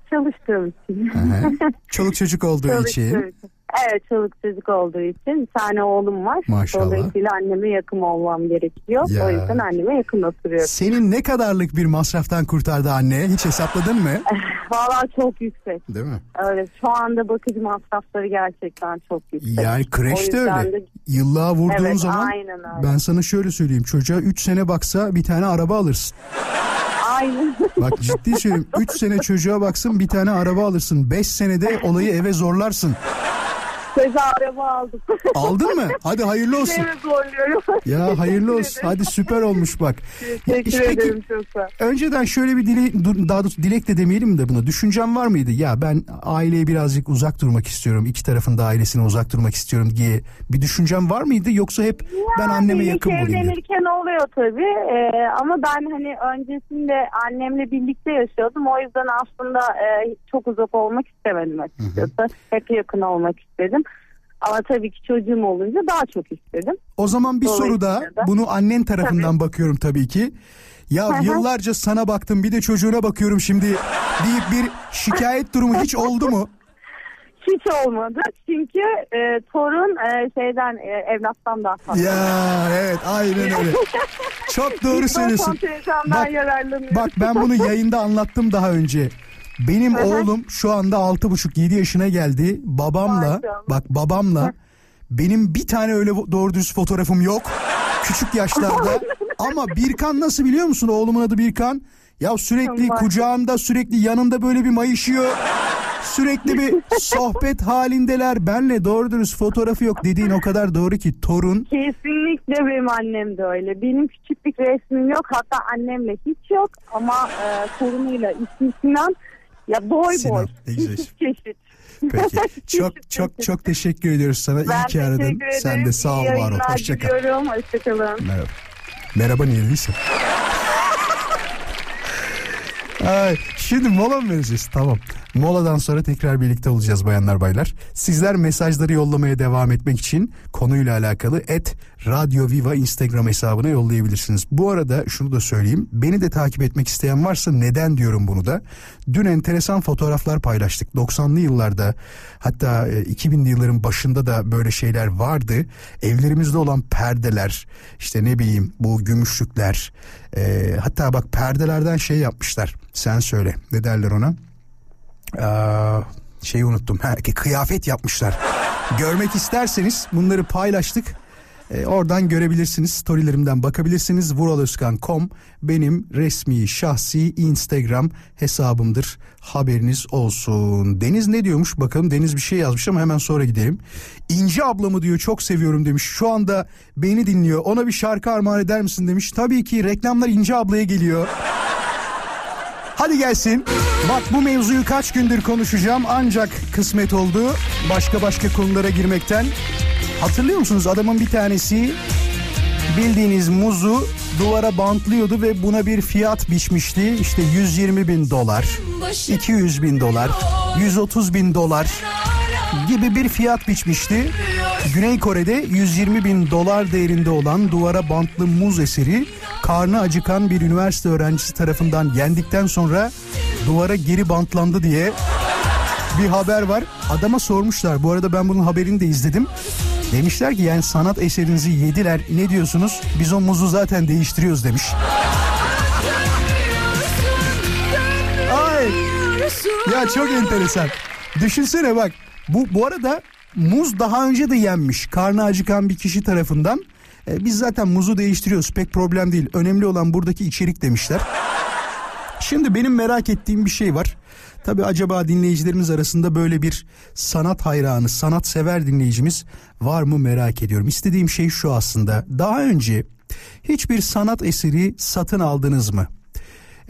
S11: Çalıştığım için. (laughs)
S2: Çoluk çocuk olduğu
S11: Çalıştığım
S2: için.
S11: için. Evet çoluk çocuk olduğu için. Bir tane oğlum var.
S2: Maşallah.
S11: Dolayısıyla anneme yakın olmam gerekiyor.
S2: Ya.
S11: O yüzden anneme yakın oturuyorum.
S2: Senin ne kadarlık bir masraftan kurtardı anne? Hiç hesapladın mı? (laughs)
S11: Valla çok yüksek.
S2: Değil mi?
S11: Öyle şu anda bakıcı masrafları gerçekten çok yüksek.
S2: Yani kreş de öyle.
S11: de-
S2: Yıllığa vurduğun
S11: Evet,
S2: zaman
S11: aynen öyle.
S2: ben sana şöyle söyleyeyim. Çocuğa 3 sene baksa bir tane araba alırsın.
S11: Aynen.
S2: Bak ciddi söyleyeyim. 3 sene çocuğa baksın bir tane araba alırsın. 5 senede olayı eve zorlarsın.
S11: Söze araba aldım. (laughs)
S2: Aldın mı? Hadi hayırlı olsun.
S11: Seni zorluyorum.
S2: Ya hayırlı olsun. Hadi süper olmuş bak.
S11: Teşekkür
S2: işte peki,
S11: ederim çok ol.
S2: Önceden şöyle bir dile, daha doğrusu dilek de demeyelim de buna. Düşüncem var mıydı? Ya ben aileye birazcık uzak durmak istiyorum. iki tarafın da ailesine uzak durmak istiyorum diye bir düşüncem var mıydı? Yoksa hep ben anneme yakın olayım dedim.
S11: evlenirken oluyor tabii Ee, ama ben hani öncesinde annemle birlikte yaşıyordum o yüzden aslında e, çok uzak olmak istemedim açıkçası hep yakın olmak istedim
S10: Ama tabii ki çocuğum olunca daha çok istedim.
S2: O zaman bir soru
S10: da-
S2: Bunu annen tarafından bakıyorum tabii ki. Ya yıllarca sana baktım bir de çocuğuna bakıyorum şimdi deyip bir şikayet durumu hiç oldu mu? (laughs)
S10: Hiç olmadı çünkü e, torun e, şeyden e, evlattan daha fazla.
S2: Ya evet aynen öyle. Çok doğru söylüyorsun. Bak, bak ben bunu yayında anlattım daha önce. Benim
S10: Hı hı.
S2: oğlum şu anda 6,5-7 yaşına geldi. Babamla
S10: Maşallah.
S2: bak babamla benim bir tane öyle doğru düz fotoğrafım yok. Küçük yaşlarda. (laughs) Ama Birkan nasıl biliyor musun? Oğlumun adı Birkan. Ya sürekli
S10: Maşallah.
S2: kucağında sürekli yanında böyle bir mayışıyor. Sürekli bir (laughs) sohbet halindeler. Benle doğru dürüst fotoğrafı yok dediğin o kadar doğru ki torun
S10: Kesinlikle benim annem de öyle. Benim küçüklük resmim yok. Hatta annemle hiç yok. Ama e, torunuyla ismi Sinan. Ya boy
S2: Sinan,
S10: boy.
S2: ne güzel.
S10: Çeşit.
S2: Peki. (laughs) Çok çok çok teşekkür ediyoruz sana. İyi
S10: Ben
S2: ki aradın. Sen de sağ ol
S10: İyi
S2: var ol.
S10: yayınlar
S2: Hoşça kal.
S10: diliyorum. Hoşçakalın.
S2: Merhaba. Merhaba niyeliyse. Ay, şimdi mola mı vereceğiz? Tamam. Moladan sonra tekrar birlikte olacağız bayanlar baylar. Sizler mesajları yollamaya devam etmek için konuyla alakalı et Radyo Viva Instagram hesabına yollayabilirsiniz. Bu arada şunu da söyleyeyim. Beni de takip etmek isteyen varsa neden diyorum bunu da. Dün enteresan fotoğraflar paylaştık. 90'lı yıllarda hatta e, 2000'li yılların başında da böyle şeyler vardı. Evlerimizde olan perdeler işte ne bileyim bu gümüşlükler e, hatta bak perdelerden şey yapmışlar. Sen söyle ne derler ona? Aa, şeyi unuttum. Ha, kıyafet yapmışlar. Görmek isterseniz bunları paylaştık. Ee, oradan görebilirsiniz. Storylerimden bakabilirsiniz. Vuraloskan.com benim resmi şahsi Instagram hesabımdır. Haberiniz olsun. Deniz ne diyormuş? Bakalım Deniz bir şey yazmış ama hemen sonra gidelim. İnci ablamı diyor çok seviyorum demiş. Şu anda beni dinliyor. Ona bir şarkı armağan eder misin demiş. Tabii ki reklamlar İnci ablaya geliyor. Hadi gelsin. Bak bu mevzuyu kaç gündür konuşacağım ancak kısmet oldu. Başka başka konulara girmekten. Hatırlıyor musunuz adamın bir tanesi bildiğiniz muzu duvara bantlıyordu ve buna bir fiyat biçmişti. İşte 120 bin dolar, 200 bin dolar, 130 bin dolar gibi bir fiyat biçmişti. Güney Kore'de 120 bin dolar değerinde olan duvara bantlı muz eseri karnı acıkan bir üniversite öğrencisi tarafından yendikten sonra duvara geri bantlandı diye bir haber var. Adama sormuşlar. Bu arada ben bunun haberini de izledim. Demişler ki yani sanat eserinizi yediler. Ne diyorsunuz? Biz o muzu zaten değiştiriyoruz demiş. Ay. Ya çok enteresan. Düşünsene bak. Bu bu arada muz daha önce de yenmiş. Karnı acıkan bir kişi tarafından. E, biz zaten muzu değiştiriyoruz. Pek problem değil. Önemli olan buradaki içerik demişler. Şimdi benim merak ettiğim bir şey var. Tabi acaba dinleyicilerimiz arasında böyle bir sanat hayranı, sanat sever dinleyicimiz var mı merak ediyorum. İstediğim şey şu aslında. Daha önce hiçbir sanat eseri satın aldınız mı?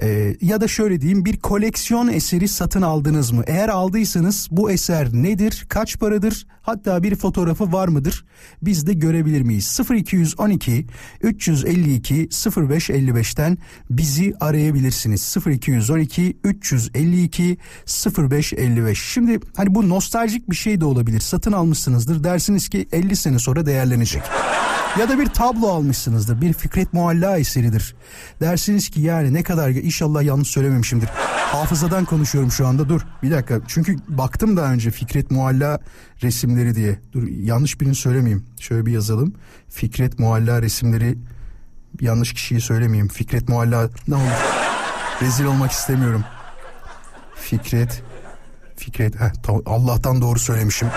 S2: Ee, ya da şöyle diyeyim bir koleksiyon eseri satın aldınız mı? Eğer aldıysanız bu eser nedir? Kaç paradır? Hatta bir fotoğrafı var mıdır? Biz de görebilir miyiz? 0212 352 0555'ten bizi arayabilirsiniz. 0212 352 0555. Şimdi hani bu nostaljik bir şey de olabilir. Satın almışsınızdır. Dersiniz ki 50 sene sonra değerlenecek. Ya da bir tablo almışsınızdır. Bir Fikret Mualla eseridir. Dersiniz ki yani ne kadar inşallah yanlış söylememişimdir. Hafızadan konuşuyorum şu anda dur bir dakika. Çünkü baktım daha önce Fikret Mualla resimleri diye. Dur yanlış birini söylemeyeyim. Şöyle bir yazalım. Fikret Mualla resimleri yanlış kişiyi söylemeyeyim. Fikret Mualla ne olur. Rezil olmak istemiyorum. Fikret Fikret heh, Allah'tan doğru söylemişim.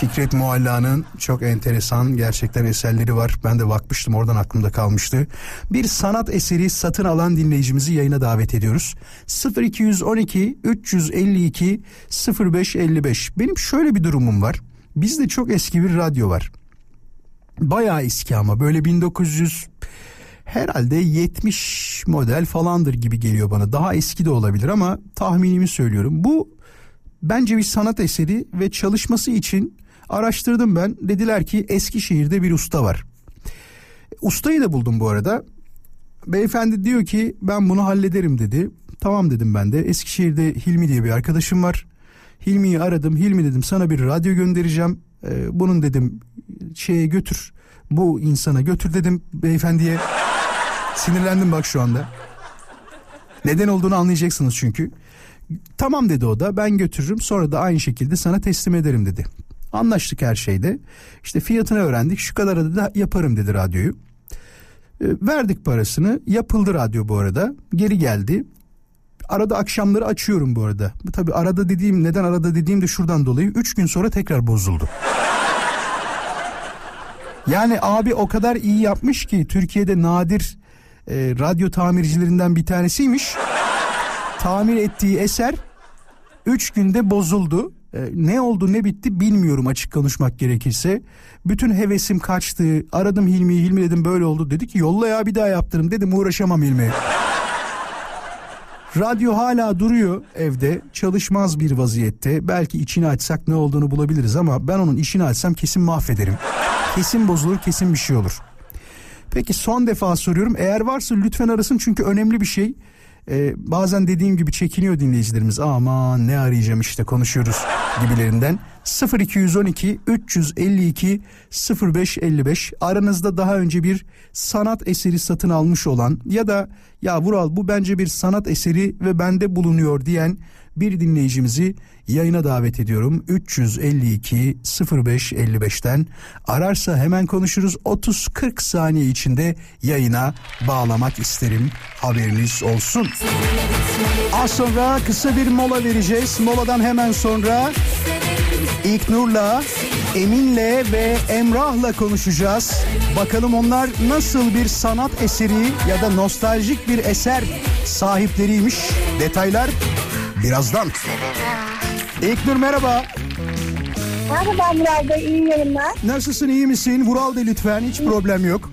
S2: Fikret Mualla'nın çok enteresan gerçekten eserleri var. Ben de bakmıştım oradan aklımda kalmıştı. Bir sanat eseri satın alan dinleyicimizi yayına davet ediyoruz. 0212 352 0555. Benim şöyle bir durumum var. Bizde çok eski bir radyo var. Bayağı eski ama böyle 1900 herhalde 70 model falandır gibi geliyor bana. Daha eski de olabilir ama tahminimi söylüyorum. Bu bence bir sanat eseri ve çalışması için araştırdım ben. Dediler ki Eskişehir'de bir usta var. Ustayı da buldum bu arada. Beyefendi diyor ki ben bunu hallederim dedi. Tamam dedim ben de. Eskişehir'de Hilmi diye bir arkadaşım var. Hilmi'yi aradım. Hilmi dedim sana bir radyo göndereceğim. e, bunun dedim şeye götür bu insana götür dedim beyefendiye. Sinirlendim bak şu anda. Neden olduğunu anlayacaksınız çünkü. Tamam dedi o da ben götürürüm sonra da aynı şekilde sana teslim ederim dedi. Anlaştık her şeyde. İşte fiyatını öğrendik şu kadar da yaparım dedi radyoyu. E, verdik parasını yapıldı radyo bu arada geri geldi. Arada akşamları açıyorum bu arada. Tabi arada dediğim neden arada dediğim de şuradan dolayı 3 gün sonra tekrar bozuldu. (laughs) Yani abi o kadar iyi yapmış ki Türkiye'de nadir e, radyo tamircilerinden bir tanesiymiş. Tamir ettiği eser 3 günde bozuldu. E, ne oldu ne bitti bilmiyorum açık konuşmak gerekirse. Bütün hevesim kaçtı. Aradım Hilmi'yi Hilmi dedim böyle oldu. Dedi ki yolla ya bir daha yaptırım dedim uğraşamam Hilmi. (laughs) Radyo hala duruyor evde çalışmaz bir vaziyette. Belki içini açsak ne olduğunu bulabiliriz ama ben onun işini açsam kesin mahvederim. Kesin bozulur kesin bir şey olur. Peki son defa soruyorum eğer varsa lütfen arasın çünkü önemli bir şey. Ee, bazen dediğim gibi çekiniyor dinleyicilerimiz. Aman ne arayacağım işte konuşuyoruz gibilerinden. 0212 352 0555 aranızda daha önce bir sanat eseri satın almış olan ya da ya Vural bu bence bir sanat eseri ve bende bulunuyor diyen bir dinleyicimizi yayına davet ediyorum. 352 0555'ten ararsa hemen konuşuruz. 30-40 saniye içinde yayına bağlamak isterim. Haberiniz olsun. Az sonra kısa bir mola vereceğiz. Moladan hemen sonra İlknur'la, Emin'le ve Emrah'la konuşacağız. Bakalım onlar nasıl bir sanat eseri ya da nostaljik bir eser sahipleriymiş. Detaylar birazdan. İlknur merhaba.
S10: Merhaba Murat Bey, iyi yayınlar.
S2: Nasılsın iyi misin? Vural de lütfen hiç problem yok.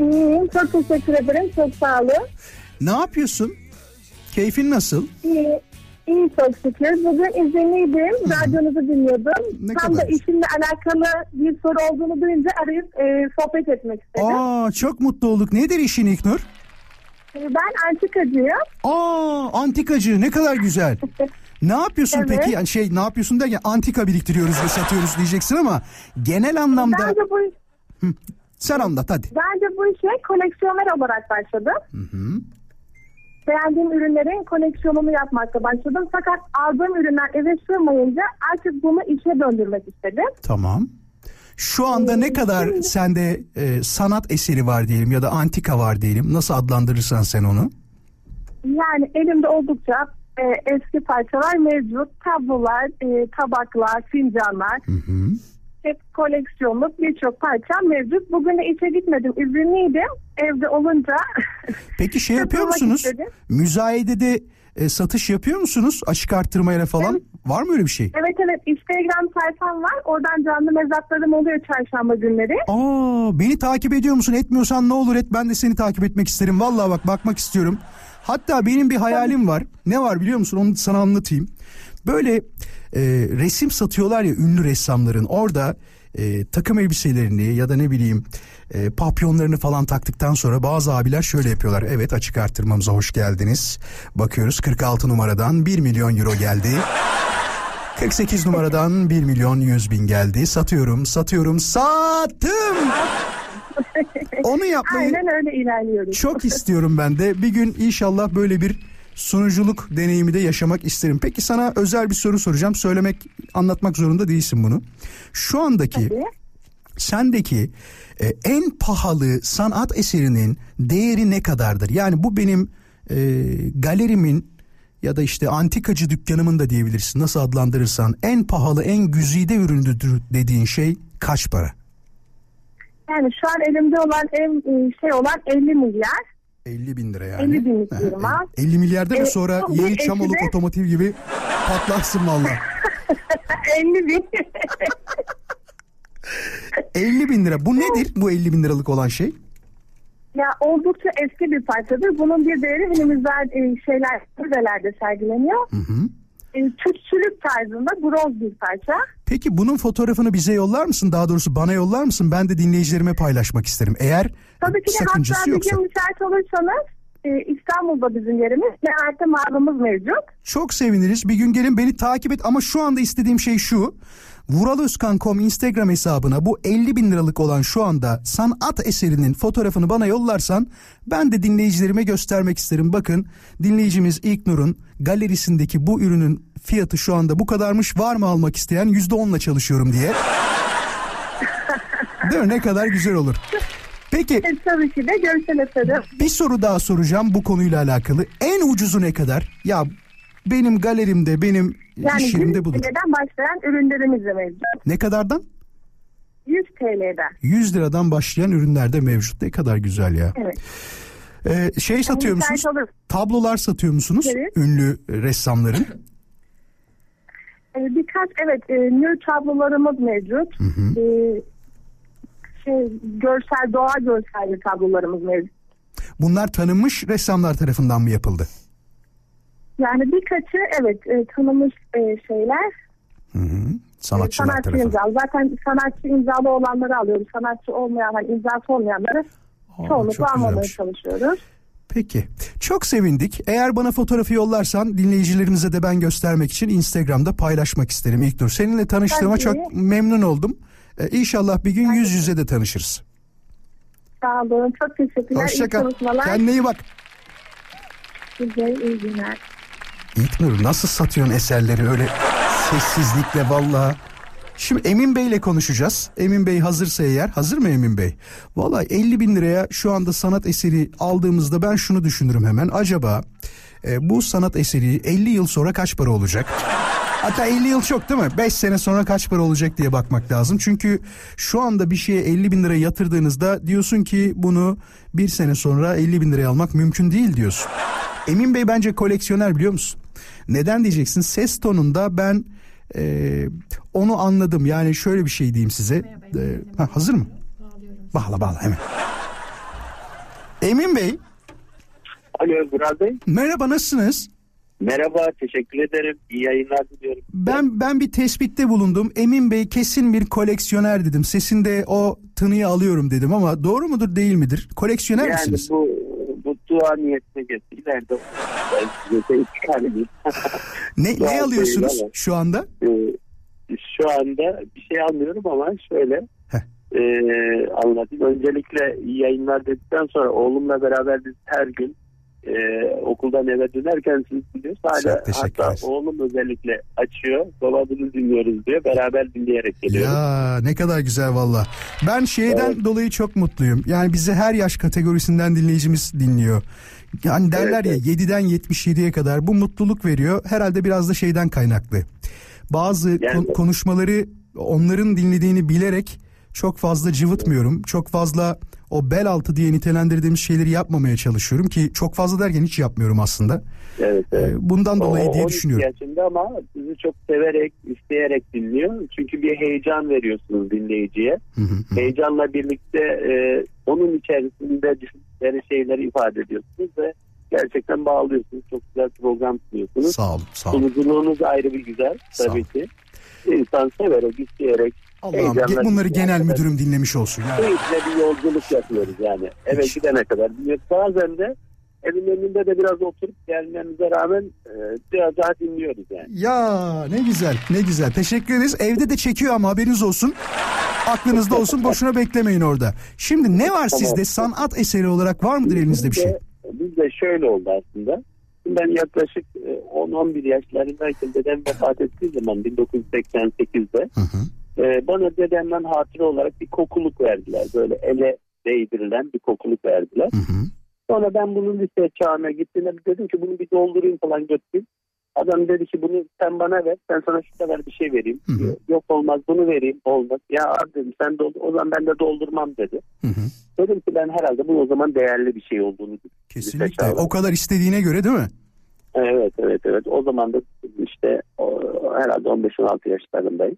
S10: İyiyim, çok teşekkür ederim, çok sağ olun.
S2: Ne yapıyorsun? Keyfin nasıl?
S10: İyi, iyi çok şükür. Bugün izinliydim, radyonuzu dinliyordum.
S2: Ne
S10: Tam
S2: kadar
S10: da işimle alakalı bir soru olduğunu duyunca arayıp e, sohbet etmek istedim.
S2: Aa çok mutlu olduk. Nedir işin İlknur?
S10: Ben antikacıyım.
S2: Aa antikacı ne kadar güzel. Ne yapıyorsun
S10: Evet.
S2: peki? Yani şey ne yapıyorsun derken antika biriktiriyoruz ve satıyoruz diyeceksin ama genel anlamda
S10: Bence bu,
S2: sen anlat hadi.
S10: bence bu işe koleksiyoner olarak başladım. Beğendiğim ürünlerin koleksiyonunu yapmakla başladım. Fakat aldığım ürünler eve sığmayınca artık bunu işe döndürmek istedim.
S2: Tamam. Şu anda ne kadar sende e, sanat eseri var diyelim ya da antika var diyelim. Nasıl adlandırırsan sen onu.
S10: Yani elimde oldukça e, eski parçalar mevcut. Tablolar, e, tabaklar, fincanlar. Hep koleksiyonluk birçok parça mevcut. Bugün de işe gitmedim. İzinliydim. Evde olunca
S2: Peki şey yapıyor (laughs) musunuz? Müzayedede e, satış yapıyor musunuz? Açık arttırmayla falan. Var mı öyle bir şey?
S10: evet evet Instagram sayfam var. Oradan canlı mezatlarım oluyor çarşamba günleri.
S2: Aa, beni takip ediyor musun? Etmiyorsan ne olur et. Ben de seni takip etmek isterim. Vallahi bak bakmak istiyorum. Hatta benim bir hayalim var. Ne var biliyor musun? Onu sana anlatayım. Böyle e, resim satıyorlar ya ünlü ressamların. Orada e, takım elbiselerini ya da ne bileyim e, papyonlarını falan taktıktan sonra bazı abiler şöyle yapıyorlar. Evet açık arttırmamıza hoş geldiniz. Bakıyoruz 46 numaradan 1 milyon euro geldi. 48 numaradan 1 milyon 100 bin geldi. Satıyorum, satıyorum, sattım. Onu yapmayı
S10: Aynen öyle ilerliyoruz.
S2: çok istiyorum ben de. Bir gün inşallah böyle bir sunuculuk deneyimi de yaşamak isterim. Peki sana özel bir soru soracağım. Söylemek, anlatmak zorunda değilsin bunu. Şu andaki sendeki e, en pahalı sanat eserinin değeri ne kadardır? Yani bu benim e, galerimin ya da işte antikacı dükkanımın da diyebilirsin. Nasıl adlandırırsan en pahalı, en güzide üründür dediğin şey kaç para?
S10: Yani şu an elimde olan en e, şey olan 50 milyar.
S2: 50 bin lira yani.
S10: 50 binlik
S2: Ha,
S10: firma.
S2: 50 milyar
S10: E,
S2: sonra
S10: son bir
S2: Yeni Çamoluk
S10: de-
S2: Otomotiv gibi (laughs) patlarsın valla.
S10: 50 bin. (laughs)
S2: 50 bin lira. Bu nedir bu 50 bin liralık olan şey?
S10: Ya oldukça eski bir parçadır. Bunun bir değeri günümüzde e, şeyler, müzelerde sergileniyor. E, Türkçülük tarzında bronz bir parça.
S2: Peki bunun fotoğrafını bize yollar mısın? Daha doğrusu bana yollar mısın? Ben de dinleyicilerime paylaşmak isterim. Eğer
S10: Tabii ki de hatta
S2: sakıncası
S10: bir
S2: yoksa.
S10: gün müsait olursanız e, İstanbul'da bizim yerimiz ve artı mağazamız mevcut.
S2: Çok seviniriz. Bir gün gelin beni takip et ama şu anda istediğim şey şu. Vuraloskan.com Instagram hesabına bu 50 bin liralık olan şu anda sanat eserinin fotoğrafını bana yollarsan ben de dinleyicilerime göstermek isterim. Bakın dinleyicimiz İlknur'un galerisindeki bu ürünün fiyatı şu anda bu kadarmış var mı almak isteyen %10'la çalışıyorum diye. (laughs) Değil mi? Ne kadar güzel olur. Peki
S10: E, tabii ki de görsel eserim.
S2: bir soru daha soracağım bu konuyla alakalı. En ucuzu ne kadar? Ya benim galerimde, benim
S10: Yani
S2: iş
S10: 100
S2: yerimde budur.
S10: TL'den başlayan ürünlerimiz de mevcut.
S2: Ne kadardan?
S10: 100 TL'den.
S2: 100 liradan başlayan ürünler de mevcut. Ne kadar güzel ya.
S10: Evet.
S2: Ee, şey satıyor musunuz?
S10: olur.
S2: Tablolar satıyor musunuz?
S10: Evet.
S2: Ünlü ressamların.
S10: E, birkaç evet e, nür tablolarımız mevcut. E, şey, görsel, doğa görselli tablolarımız mevcut.
S2: Bunlar tanınmış ressamlar tarafından mı yapıldı?
S10: Yani birkaçı evet e, tanınmış e, şeyler.
S2: Sanatçılar
S10: sanatçı
S2: tarafından.
S10: imzalı. Zaten sanatçı imzalı olanları alıyoruz. Sanatçı olmayan, hani imzası olmayanları
S2: çok
S10: çoğunlukla almamaya çalışıyoruz.
S2: Peki. Çok sevindik. Eğer bana fotoğrafı yollarsan dinleyicilerimize de ben göstermek için Instagram'da paylaşmak isterim İlknur. Seninle tanıştığıma çok memnun oldum. Ee, inşallah bir gün yüz yüze de tanışırız.
S10: Sağ olun. Çok teşekkürler.
S2: Hoşça
S10: İyi
S2: kal.
S10: çalışmalar.
S2: Kendine iyi bak.
S10: Size iyi günler.
S2: İlknur nasıl satıyorsun eserleri öyle sessizlikle valla. Şimdi Emin Bey ile konuşacağız. Emin Bey hazırsa eğer. Hazır mı Emin Bey? Valla 50 bin liraya şu anda sanat eseri aldığımızda ben şunu düşünürüm hemen. Acaba e, bu sanat eseri 50 yıl sonra kaç para olacak? Hatta 50 yıl çok değil mi? 5 sene sonra kaç para olacak diye bakmak lazım. Çünkü şu anda bir şeye 50 bin lira yatırdığınızda diyorsun ki bunu bir sene sonra 50 bin liraya almak mümkün değil diyorsun. Emin Bey bence koleksiyoner biliyor musun? Neden diyeceksin? Ses tonunda ben e, onu anladım. Yani şöyle bir şey diyeyim size. E, ha, hazır mı? Bağla bağla hemen. Emin Bey
S12: Alo Burak Bey.
S2: merhaba nasılsınız?
S12: Merhaba teşekkür ederim. İyi yayınlar diliyorum.
S2: Ben ben bir tespitte bulundum. Emin Bey kesin bir koleksiyoner dedim. Sesinde o tınıyı alıyorum dedim ama doğru mudur değil midir? Koleksiyoner
S12: yani
S2: misiniz?
S12: bu bu dua niyetine geçti. İleride (laughs)
S2: Ne, ne alıyorsunuz
S12: ama.
S2: şu anda?
S12: Ee, şu anda bir şey almıyorum ama şöyle e, anlatayım. Öncelikle yayınlar dedikten sonra oğlumla beraber biz her gün e, okuldan eve dönerken siz biliyorsunuz hala hatta oğlum özellikle açıyor. Baba bunu dinliyoruz diyor. Beraber dinleyerek geliyoruz.
S2: Ya ne kadar güzel valla. Ben şeyden dolayı çok mutluyum. Yani bizi her yaş kategorisinden dinleyicimiz dinliyor. Yani derler ya 7'den 77'ye kadar bu mutluluk veriyor. Herhalde biraz da şeyden kaynaklı. Bazı kon- konuşmaları onların dinlediğini bilerek çok fazla cıvıtmıyorum. Çok fazla o bel altı diye nitelendirdiğimiz şeyleri yapmamaya çalışıyorum ki çok fazla derken hiç yapmıyorum aslında.
S12: Evet, evet.
S2: Ee, Bundan dolayı
S12: O-
S2: diye
S12: 12
S2: düşünüyorum.
S12: yaşında ama sizi çok severek, isteyerek dinliyor. Çünkü bir heyecan veriyorsunuz dinleyiciye. Heyecanla birlikte e, onun içerisinde düşündükleri şeyleri ifade ediyorsunuz ve gerçekten bağlıyorsunuz. Çok güzel program sunuyorsunuz.
S2: Sağ olun, sağ olun.
S12: Sunuculuğunuz ayrı bir güzel tabii ki. İnsan severek, isteyerek.
S2: Allah'ım
S12: heyecanla
S2: bunları
S12: dinleyen
S2: genel müdürüm dinlemiş olsun. Yani.
S12: Keyifle bir yolculuk yapıyoruz yani. Eve gidene kadar dinliyoruz. Bazen de evin önünde de biraz oturup gelmemize rağmen e, biraz daha dinliyoruz yani.
S2: Ya ne güzel ne güzel teşekkür ederiz. Evde de çekiyor ama haberiniz olsun. Aklınızda olsun boşuna beklemeyin orada. Şimdi ne var sizde sanat eseri olarak var mıdır elinizde bir şey?
S12: Bizde şöyle oldu aslında. Ben yaklaşık e, 10-11 yaşlarındayken dedem vefat ettiği zaman 1988'de e, bana dedemden hatıra olarak bir kokuluk verdiler. Böyle ele değdirilen bir kokuluk verdiler. Sonra ben bunun lise çağına gittiğimde dedim ki bunu bir doldurayım falan götüreyim. Adam dedi ki bunu sen bana ver ben sana şu kadar bir şey vereyim. Yok olmaz bunu vereyim olmaz. Ya abi dedim sen doldur o zaman ben de doldurmam dedi. Dedim ki ben herhalde bu o zaman değerli bir şey olduğunu
S2: Kesinlikle o kadar istediğine göre değil mi?
S12: Evet evet evet. O zaman da işte o, herhalde 15-16 yaşlarındayım.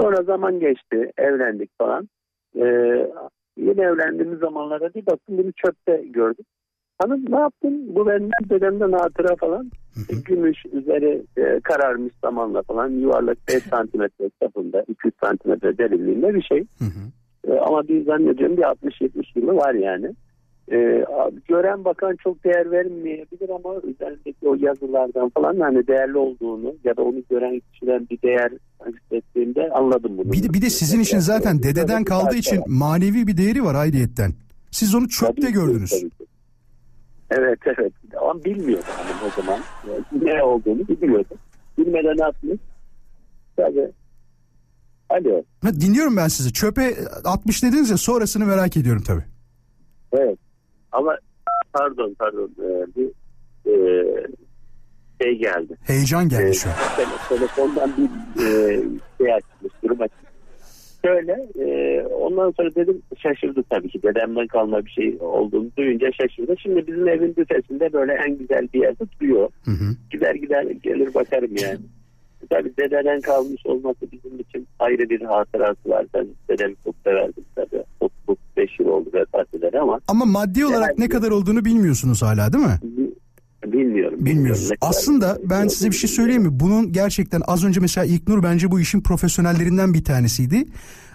S12: Sonra zaman geçti. Evlendik falan. Ee, yeni evlendiğimiz zamanlarda bir baktım bunu çöpte gördüm. Hanım ne yaptın? Bu benden dedemden hatıra falan. Gümüş üzeri e, kararmış zamanla falan yuvarlak 5 santimetre çapında 200 santimetre derinliğinde bir şey. E, ama bir zannediyorum bir 60-70 yılı var yani. Ee, gören bakan çok değer vermeyebilir ama üzerindeki o yazılardan falan hani değerli olduğunu ya da onu gören kişiden bir değer hissettiğimde anladım bunu.
S2: Bir de, bir de sizin için zaten dededen kaldığı için manevi bir değeri var ayrıyetten. Siz onu çöpte
S12: Tabii
S2: gördünüz.
S12: tabii. Evet evet ama bilmiyordum hani o zaman Yani ne olduğunu bilmiyordum. Bilmeden ne yapmış? Tabii. Alo.
S2: Ha, dinliyorum ben sizi. Çöpe atmış dediniz ya sonrasını merak ediyorum tabii.
S12: Evet. Ama pardon pardon ee, bir ee, şey geldi.
S2: Heyecan geldi şu an.
S12: tele- telefondan bir ee, şey açmış durum açmış. Şöyle ee, ondan sonra dedim şaşırdı tabii ki dedemden kalma bir şey olduğunu duyunca şaşırdı. Şimdi bizim evin büfesinde böyle en güzel bir yerde duruyor. Gider gider gelir bakarım yani. Tabii dededen kalmış olması bizim için ayrı bir hatırası var. Ben dedemi çok severdim tabii. 35 yıl oldu vefat ederi ama
S2: Ama maddi olarak ne kadar olduğunu bilmiyorsunuz hala değil mi?
S12: bilmiyorum.
S2: Bilmiyoruz. Aslında ben size bir şey söyleyeyim mi? Bunun gerçekten az önce mesela İlknur bence bu işin profesyonellerinden bir tanesiydi.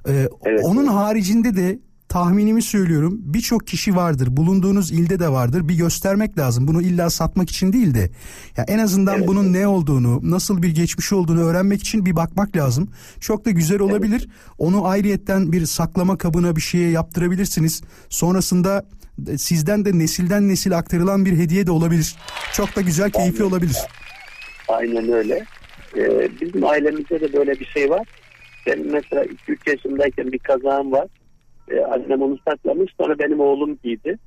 S2: Ee, onun haricinde de tahminimi söylüyorum birçok kişi vardır. Bulunduğunuz ilde de vardır. Bir göstermek lazım. Bunu illa satmak için değil de ya en azından bunun ne olduğunu, nasıl bir geçmişi olduğunu öğrenmek için bir bakmak lazım. Çok da güzel olabilir. Onu ayrıyetten bir saklama kabına bir şeye yaptırabilirsiniz. Sonrasında sizden de nesilden nesil aktarılan bir hediye de olabilir. Çok da güzel, keyifli olabilir.
S12: Aynen öyle. Ee, bizim ailemizde de böyle bir şey var. Benim mesela 2-3 yaşındayken bir kazağım var. Ee, annem onu saklamış. Sonra benim oğlum giydi.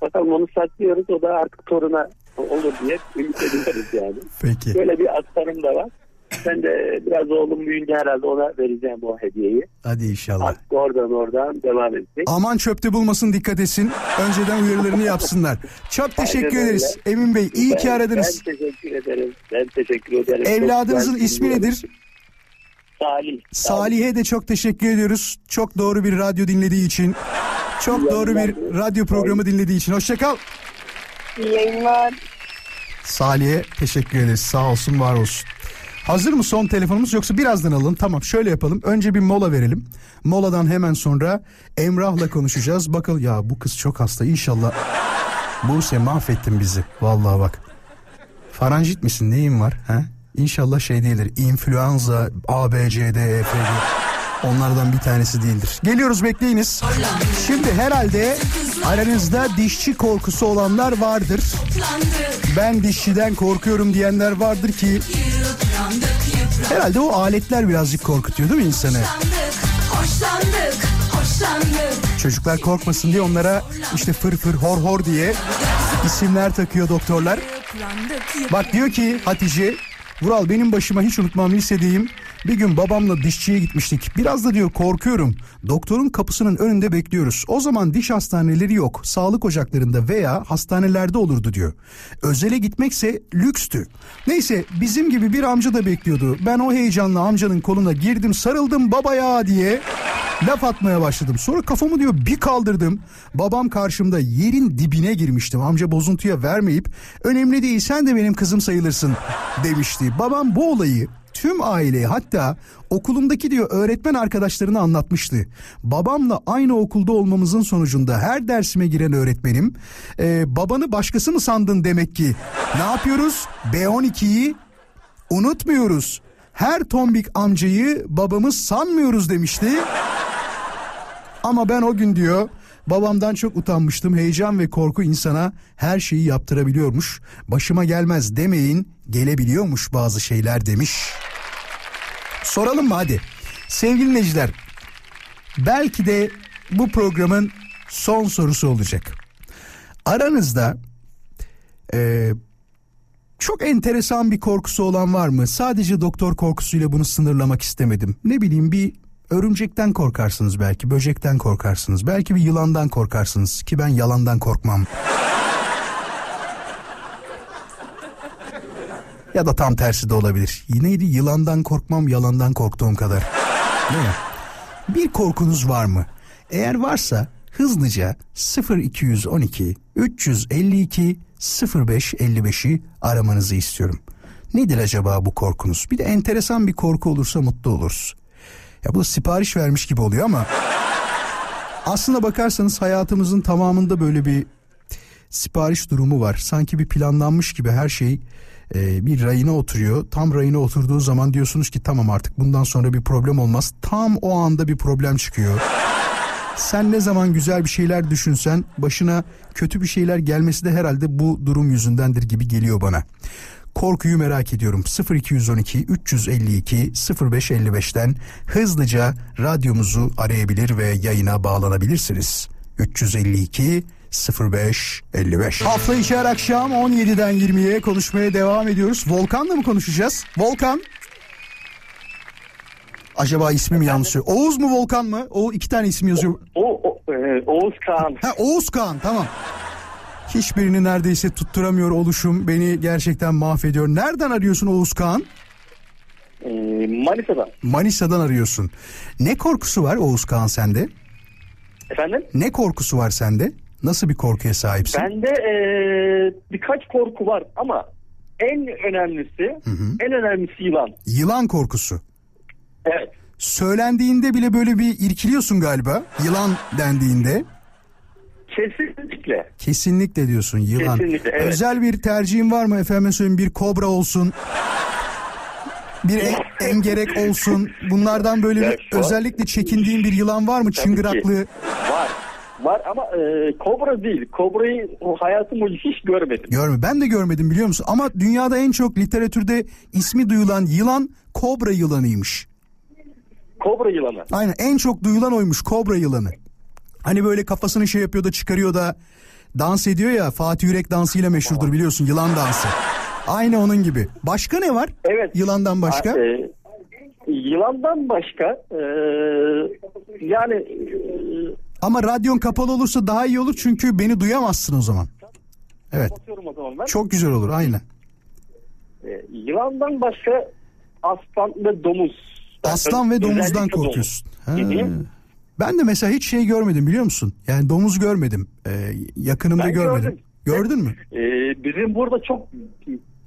S12: Bakalım onu saklıyoruz. O da artık toruna olur diye ümit ediyoruz yani.
S2: Peki.
S12: Böyle bir aktarım da var. Ben de biraz oğlum büyüyünce herhalde ona vereceğim o hediyeyi.
S2: Hadi inşallah.
S12: Artık oradan oradan devam edecek.
S2: Aman çöpte bulmasın dikkat etsin. Önceden uyarılarını yapsınlar. Çok teşekkür
S12: Aynen öyle.
S2: ederiz Emin Bey. iyi ki
S12: Ben-
S2: aradınız.
S12: Ben teşekkür ederim. Ben teşekkür ederim. Çok
S2: Evladınızın
S12: güzel
S2: ismi nedir?
S12: Salih.
S2: Salih'e de çok teşekkür ediyoruz. Çok doğru bir radyo dinlediği için. Çok doğru bir radyo programı dinlediği için. Hoşçakal.
S10: İyi yayınlar.
S2: Salih'e teşekkür ederiz. Sağ olsun, var olsun. Hazır mı son telefonumuz yoksa birazdan alalım? Tamam şöyle yapalım. Önce bir mola verelim. Moladan hemen sonra Emrah'la konuşacağız. Bakalım ya bu kız çok hasta. İnşallah Buse mahvettin bizi. Vallahi bak. Faranjit misin? Neyin var? Ha? İnşallah şey değildir. İnfluenza, A, B, C, D, E, F, G. Onlardan bir tanesi değildir. Geliyoruz bekleyiniz. Şimdi herhalde aranızda dişçi korkusu olanlar vardır. Ben dişçiden korkuyorum diyenler vardır ki herhalde o aletler birazcık korkutuyor değil mi insanı? Çocuklar korkmasın diye onlara işte fır fır hor hor diye isimler takıyor doktorlar. Bak diyor ki Hatice, Vural benim başıma hiç unutmam lisedeyim. Bir gün babamla dişçiye gitmiştik. Biraz da diyor korkuyorum. Doktorun kapısının önünde bekliyoruz. O zaman diş hastaneleri yok. Sağlık ocaklarında veya hastanelerde olurdu diyor. Özele gitmekse lükstü. Neyse bizim gibi bir amca da bekliyordu. Ben o heyecanla amcanın koluna girdim sarıldım babaya diye laf atmaya başladım. Sonra kafamı diyor bir kaldırdım. Babam karşımda yerin dibine girmiştim. Amca bozuntuya vermeyip önemli değil sen de benim kızım sayılırsın demişti. Babam bu olayı tüm aileye hatta okulumdaki diyor öğretmen arkadaşlarına anlatmıştı. Babamla aynı okulda olmamızın sonucunda her dersime giren öğretmenim "E, babanı başkası mı sandın demek ki ne yapıyoruz B12'yi unutmuyoruz. Her tombik amcayı babamız sanmıyoruz demişti. Ama ben o gün diyor babamdan çok utanmıştım. Heyecan ve korku insana her şeyi yaptırabiliyormuş. Başıma gelmez demeyin gelebiliyormuş bazı şeyler demiş. Soralım mı hadi. Sevgili dinleyiciler belki de bu programın son sorusu olacak. Aranızda e, çok enteresan bir korkusu olan var mı? Sadece doktor korkusuyla bunu sınırlamak istemedim. Ne bileyim bir örümcekten korkarsınız belki, böcekten korkarsınız. Belki bir yılandan korkarsınız ki ben yalandan korkmam. Ya da tam tersi de olabilir. Yineydi yılandan korkmam, yalandan korktuğum kadar. Değil mi? Bir korkunuz var mı? Eğer varsa hızlıca 0212 352 0555'i aramanızı istiyorum. Nedir acaba bu korkunuz? Bir de enteresan bir korku olursa mutlu oluruz. Ya bu sipariş vermiş gibi oluyor ama aslına bakarsanız hayatımızın tamamında böyle bir sipariş durumu var. Sanki bir planlanmış gibi her şey e, bir rayına oturuyor. Tam rayına oturduğu zaman diyorsunuz ki tamam artık bundan sonra bir problem olmaz. Tam o anda bir problem çıkıyor. Sen ne zaman güzel bir şeyler düşünsen başına kötü bir şeyler gelmesi de herhalde bu durum yüzündendir gibi geliyor bana. Korkuyu merak ediyorum. 0212 352 0555'ten hızlıca radyomuzu arayabilir ve yayına bağlanabilirsiniz. 352 05 55. Hafta içi her akşam 17'den 20'ye konuşmaya devam ediyoruz. Volkan'la mı konuşacağız? Volkan. Acaba ismim yanlış söylüyor. Oğuz mu Volkan mı? O iki tane isim yazıyor.
S12: O, o e, Oğuz Kağan.
S2: Ha Oğuz Kağan tamam. Hiçbirini neredeyse tutturamıyor oluşum beni gerçekten mahvediyor. Nereden arıyorsun Oğuz Kağan?
S12: E, Manisa'dan.
S2: Manisa'dan arıyorsun. Ne korkusu var Oğuz Kağan sende?
S12: Efendim?
S2: Ne korkusu var sende? Nasıl bir korkuya sahipsin?
S12: Bende e, birkaç korku var ama en önemlisi en önemlisi yılan.
S2: Yılan korkusu.
S12: Evet.
S2: Söylendiğinde bile böyle bir irkiliyorsun galiba. Yılan dendiğinde.
S12: Kesinlikle.
S2: Kesinlikle diyorsun yılan.
S12: Kesinlikle, evet.
S2: Özel bir tercihin var mı efendim söyleyeyim bir kobra olsun. Bir en- (laughs) engerek olsun. Bunlardan böyle bir özellikle çekindiğin bir yılan var mı?
S12: Tabii
S2: Çıngıraklı.
S12: ki. Var. Var ama e, kobra değil. Kobrayı hayatım boyunca hiç görmedim.
S2: Görme. Ben de görmedim biliyor musun? Ama dünyada en çok literatürde ismi duyulan yılan kobra yılanıymış.
S12: Kobra yılanı.
S2: Aynen en çok duyulan oymuş kobra yılanı. Hani böyle kafasını şey yapıyor da çıkarıyor da dans ediyor ya Fatih Yürek dansıyla meşhurdur biliyorsun yılan dansı. Aynı onun gibi. Başka ne var?
S12: Evet.
S2: Yılandan başka?
S12: E, yılandan başka e, yani e,
S2: Ama radyon kapalı olursa daha iyi olur çünkü beni duyamazsın o zaman. Evet.
S12: kapatıyorum o zaman ben.
S2: Çok güzel olur aynen.
S12: E, yılandan başka aslan ve domuz.
S2: Aslan ve domuzdan korkuyorsun.
S12: domuz. Hı.
S2: Ben de mesela hiç şey görmedim biliyor musun? Yani domuz görmedim. Ee, yakınımda
S12: Ben
S2: görmedim.
S12: gördüm.
S2: Gördün mü?
S12: E, bizim burada çok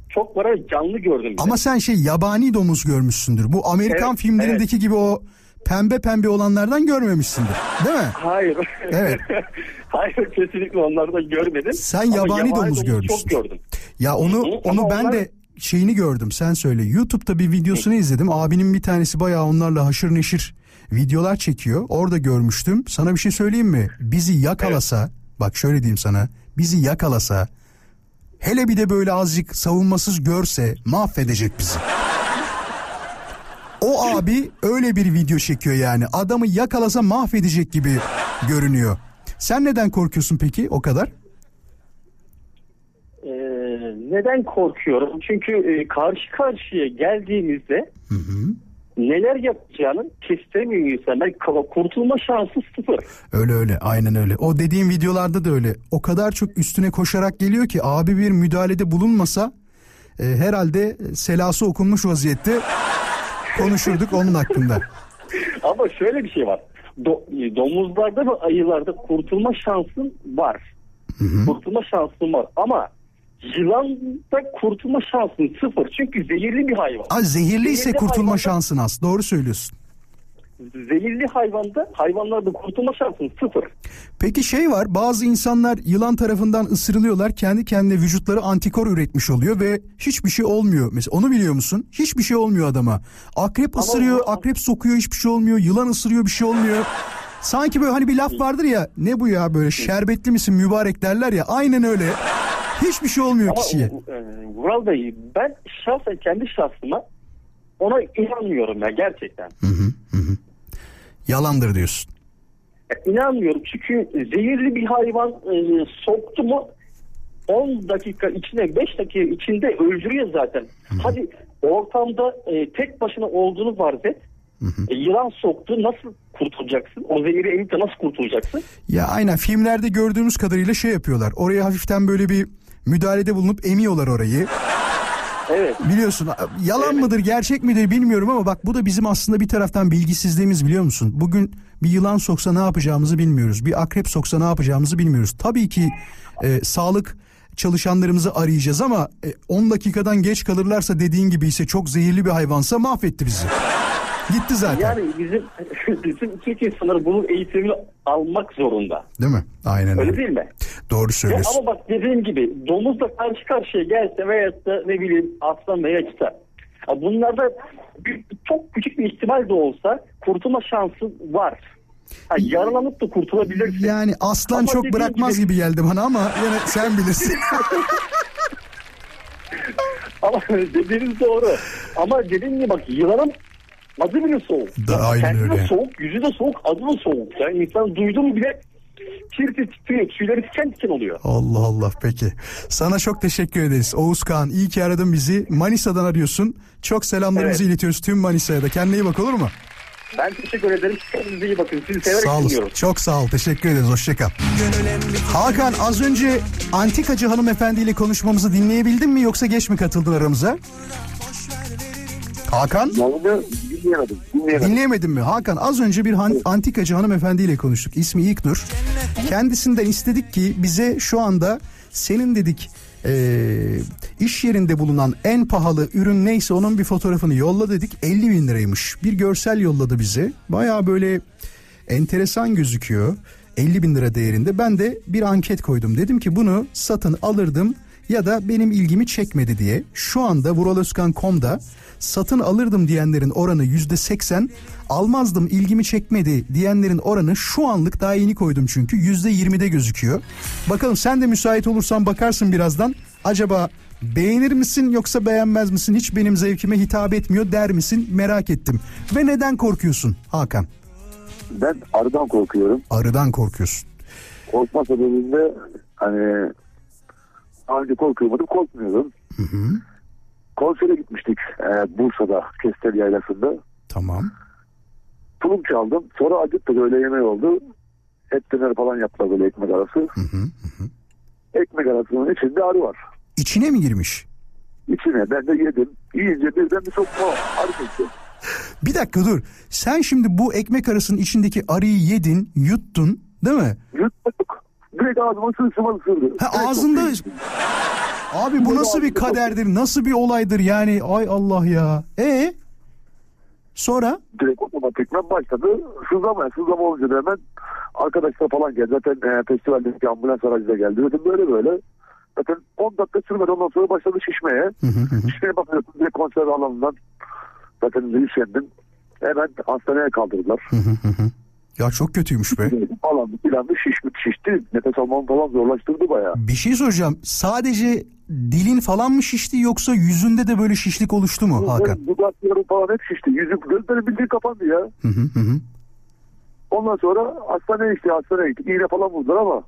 S12: çok var canlı gördüm.
S2: Ama sen şey yabani domuz görmüşsündür. Bu Amerikan
S12: Evet,
S2: filmlerindeki gibi o pembe pembe olanlardan görmemişsindir. Değil mi?
S12: Hayır.
S2: Evet. (laughs)
S12: Hayır kesinlikle onları da görmedim.
S2: Sen
S12: Ama
S2: yabani domuz
S12: domuzu
S2: görmüşsün.
S12: Çok gördüm.
S2: Ya onu
S12: Hı hı,
S2: onu
S12: ama
S2: ben
S12: onlar-
S2: de şeyini gördüm. Sen söyle. YouTube'da bir videosunu izledim. Abinin bir tanesi bayağı onlarla haşır neşir videolar çekiyor. Orada görmüştüm. Sana bir şey söyleyeyim mi? Bizi yakalasa, bak şöyle diyeyim sana. Bizi yakalasa hele bir de böyle azıcık savunmasız görse mahvedecek bizi. O abi öyle bir video çekiyor yani. Adamı yakalasa mahvedecek gibi görünüyor. Sen neden korkuyorsun peki o kadar?
S12: Ee, neden korkuyorum? Çünkü e, karşı karşıya geldiğimizde neler yapacağını kestiremiyor insanlar. Kurtulma şansı sıfır.
S2: Öyle öyle aynen öyle. O dediğim videolarda da öyle. O kadar çok üstüne koşarak geliyor ki abi bir müdahalede bulunmasa e, herhalde selası okunmuş vaziyette konuşurduk onun hakkında. (laughs)
S12: Ama şöyle bir şey var. Do- e, domuzlarda ve ayılarda kurtulma şansın var. Kurtulma şansın var. Ama yılanda kurtulma şansın sıfır. Çünkü zehirli bir hayvan.
S2: Aa, zehirli ise
S12: Zehirli
S2: kurtulma
S12: hayvanda-
S2: şansın az. Doğru söylüyorsun.
S12: Zehirli hayvanda hayvanlarda kurtulma şansın sıfır.
S2: Peki şey var bazı insanlar yılan tarafından ısırılıyorlar kendi kendine vücutları antikor üretmiş oluyor ve hiçbir şey olmuyor. Mesela onu biliyor musun? Hiçbir şey olmuyor adama. Akrep ısırıyor, akrep sokuyor hiçbir şey olmuyor. Yılan ısırıyor bir şey olmuyor. Sanki böyle hani bir laf vardır ya ne bu ya böyle şerbetli misin mübarek derler ya aynen öyle. Hiçbir şey olmuyor
S12: Ama
S2: kişiye.
S12: e, Vural Bey ben şahsen kendi şahsıma ona inanmıyorum ya gerçekten.
S2: Yalandır diyorsun.
S12: Ya, İnanmıyorum çünkü zehirli bir hayvan e, soktu mu 10 dakika içinde 5 dakika içinde öldürüyor zaten. Hadi ortamda e, tek başına olduğunu farz et. E, yılan soktu nasıl kurtulacaksın? O zehiri emip de nasıl kurtulacaksın?
S2: Ya aynen filmlerde gördüğümüz kadarıyla şey yapıyorlar. Oraya hafiften böyle bir müdahalede bulunup emiyorlar orayı.
S12: Evet.
S2: Biliyorsun yalan mıdır gerçek midir bilmiyorum ama bak bu da bizim aslında bir taraftan bilgisizliğimiz biliyor musun? Bugün bir yılan soksa ne yapacağımızı bilmiyoruz. Bir akrep soksa ne yapacağımızı bilmiyoruz. Tabii ki e, sağlık çalışanlarımızı arayacağız ama e, 10 dakikadan geç kalırlarsa dediğin gibi ise çok zehirli bir hayvansa mahvetti bizi. Gitti zaten.
S13: Yani bizim bizim Türkiye sınırı bunun eğitimini almak zorunda.
S2: Değil mi? Aynen
S13: Öyle
S2: öyle.
S13: değil mi?
S2: Doğru
S13: Ya
S2: söylüyorsun.
S13: ama bak dediğim gibi domuzla karşı karşıya gelse veyahut da ne bileyim aslan veya çita. Ya Bunlarda bir, çok küçük bir ihtimal de olsa kurtulma şansı var. Ha, yaralanıp da kurtulabilirsin.
S2: Yani aslan
S13: Ama
S2: çok bırakmaz gibi geldi bana ama yine sen bilirsin. (laughs) (laughs)
S13: Ama dediğiniz doğru. Ama dediğim gibi bak yılanın adı bile soğuk.
S2: Da, aynen
S13: de
S2: öyle.
S13: soğuk, yüzü de soğuk, adı da soğuk. Yani insan duydu mu bile tir titriyor. Tüyleri tiken tiken oluyor.
S2: Allah Allah peki. Sana çok teşekkür ederiz. Oğuz Kağan iyi ki aradın bizi. Manisa'dan arıyorsun. Çok selamlarımızı
S13: Evet.
S2: iletiyoruz tüm Manisa'ya da. Kendine iyi bak olur mu?
S13: Ben teşekkür ederim. Kendinize iyi bakın. Sizi severek
S2: Sağ
S13: dinliyorum.
S2: Çok sağ ol. Teşekkür ederiz. Hoşçakal. Hakan az önce antikacı hanımefendiyle konuşmamızı dinleyebildin mi yoksa geç mi katıldın aramıza? Hakan?
S14: Dinleyemedim. Dinleyemedim.
S2: Dinleyemedin mi? Hakan az önce bir han- antikacı hanımefendiyle konuştuk. İsmi İlknur. Kendisinden istedik ki bize şu anda senin dedik eee, iş yerinde bulunan en pahalı ürün neyse onun bir fotoğrafını yolla dedik. 50 bin liraymış. Bir görsel yolladı bize. Baya böyle enteresan gözüküyor. 50 bin lira değerinde. Ben de bir anket koydum. Dedim ki bunu satın alırdım ya da benim ilgimi çekmedi diye. Şu anda vuraloskan.com'da satın alırdım diyenlerin oranı yüzde 80, almazdım ilgimi çekmedi diyenlerin oranı şu anlık daha yeni koydum çünkü yüzde 20'de gözüküyor. Bakalım sen de müsait olursan bakarsın birazdan. Acaba beğenir misin yoksa beğenmez misin? Hiç benim zevkime hitap etmiyor der misin? Merak ettim. Ve neden korkuyorsun Hakan?
S14: Ben arıdan korkuyorum.
S2: Arıdan korkuyorsun.
S14: Korkma sebebinde hani daha önce korkuyordum korkmuyordum. Konsere gitmiştik e, Bursa'da Kestel Yaylası'nda.
S2: Tamam.
S14: Tulum çaldım. Sonra acıktı öyle yemeği oldu. Et döner falan yaptılar böyle ekmek arası. Ekmek arasının içinde arı var.
S2: İçine mi girmiş?
S14: İçine ben de yedim. Yiyince birden bir sokma arı çekti.
S2: Bir dakika dur. Sen şimdi bu ekmek arasının içindeki arıyı yedin, yuttun değil mi?
S14: Yutmadık. Direkt ağzıma sırtıma ısırdı.
S2: Ha, ağzında... Abi bu nasıl bir kaderdir, nasıl bir olaydır yani ay Allah ya. E sonra?
S14: Direkt otomatikman başladı. Sızlamaya sızlama olunca da hemen arkadaşlar falan geldi. Zaten e, festivaldeki ambulans aracı da geldi. Dedim böyle böyle. Zaten 10 dakika sürmedi ondan sonra başladı şişmeye. Şişmeye bakıyorsun direkt konser alanından. Zaten üşendim. Hemen hastaneye kaldırdılar.
S2: Ya çok kötüymüş be.
S14: Falan planlı şişmiş şişti. Nefes almamı falan zorlaştırdı bayağı.
S2: Bir şey soracağım. Sadece dilin falan mı şişti yoksa yüzünde de böyle şişlik oluştu mu Hakan?
S14: Dudaklarım falan hep şişti. Yüzüm gözlerim bildiğin kapandı ya.
S2: Hı hı hı hı.
S14: Ondan sonra hastaneye işte hastaneye gittik. İğne falan vurdular ama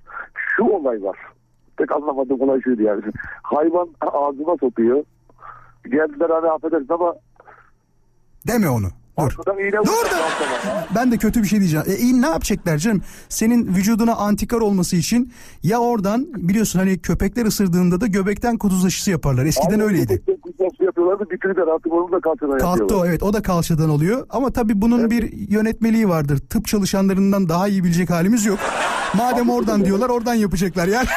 S14: şu olay var. Tek anlamadığım olay şuydu yani. Hayvan ağzıma sokuyor. Geldiler hani affedersin ama
S2: Deme onu. Dur.
S14: iğne vurdular.
S2: Ben de kötü bir şey diyeceğim. E iyi ne yapacaklar canım? Senin vücuduna antikar olması için ya oradan biliyorsun hani köpekler ısırdığında da göbekten kuduz aşısı yaparlar. Eskiden öyleydi.
S14: Kutlaşı yapıyorlardı. Bitirdiler artık onu da kalçadan
S2: Kalktı o evet o da kalçadan oluyor. Ama tabii bunun bir yönetmeliği vardır. Tıp çalışanlarından daha iyi bilecek halimiz yok. Madem oradan diyorlar oradan yapacaklar yani.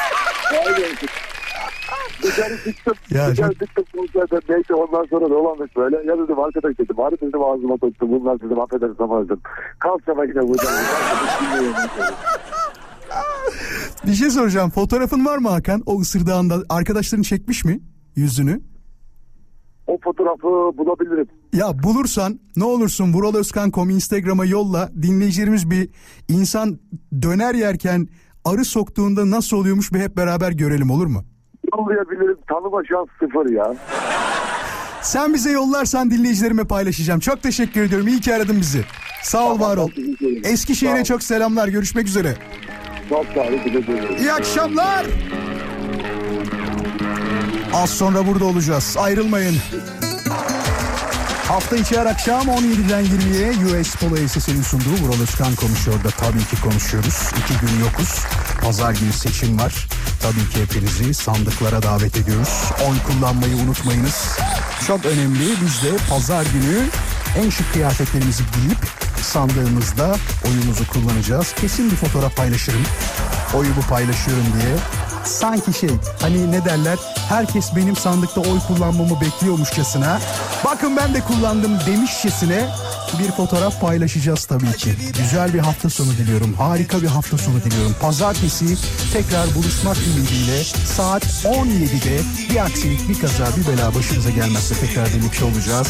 S2: Ya çok-
S14: konserden. Neyse ondan sonra dolandık böyle. Ya dedim arkadaş dedim. Harbi dedim ağzıma soktu. Bunlar dedim affedersin ama dedim. Kalçama yine vuracağım.
S2: Bir şey soracağım. Fotoğrafın var mı Hakan? O ısırdığında arkadaşların çekmiş mi yüzünü?
S14: o fotoğrafı bulabilirim.
S2: Ya bulursan ne olursun vuraloskan.com Instagram'a yolla. Dinleyicilerimiz bir insan döner yerken arı soktuğunda nasıl oluyormuş bir hep beraber görelim olur mu?
S14: Yollayabilirim. Tanıma şans sıfır ya.
S2: Sen bize yollarsan dinleyicilerime paylaşacağım. Çok teşekkür ediyorum. İyi ki aradın bizi. Sağ ol var ol. Eskişehir'e çok selamlar. Görüşmek üzere.
S14: Çok sağ olun.
S2: İyi akşamlar. Az sonra burada olacağız. Ayrılmayın. Hafta içi her akşam 17'den 20'ye US Polo SS'nin sunduğu Vural Özkan konuşuyor da tabii ki konuşuyoruz. İki gün yokuz. Pazar günü seçim var. Tabii ki hepinizi sandıklara davet ediyoruz. Oy kullanmayı unutmayınız. Çok önemli. Biz de pazar günü en şık kıyafetlerimizi giyip sandığımızda oyumuzu kullanacağız. Kesin bir fotoğraf paylaşırım. Oyumu paylaşıyorum diye. Sanki şey hani ne derler herkes benim sandıkta oy kullanmamı bekliyormuşçasına bakın ben de kullandım demişçesine bir fotoğraf paylaşacağız tabii ki. Güzel bir hafta sonu diliyorum. Harika bir hafta sonu diliyorum. Pazartesi tekrar buluşmak ümidiyle saat 17'de bir aksilik, bir kaza, bir bela başımıza gelmezse tekrar birlikte olacağız.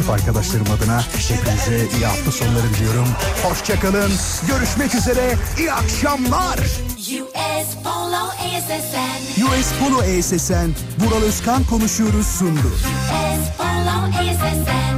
S2: Ekip arkadaşlarım adına hepinize iyi hafta sonları diliyorum. Hoşçakalın. Görüşmek üzere. İyi akşamlar.
S1: US Polo ASSN.
S2: US Polo ESSN, Vural Özkan konuşuyoruz sundu.
S1: US Polo ASSN.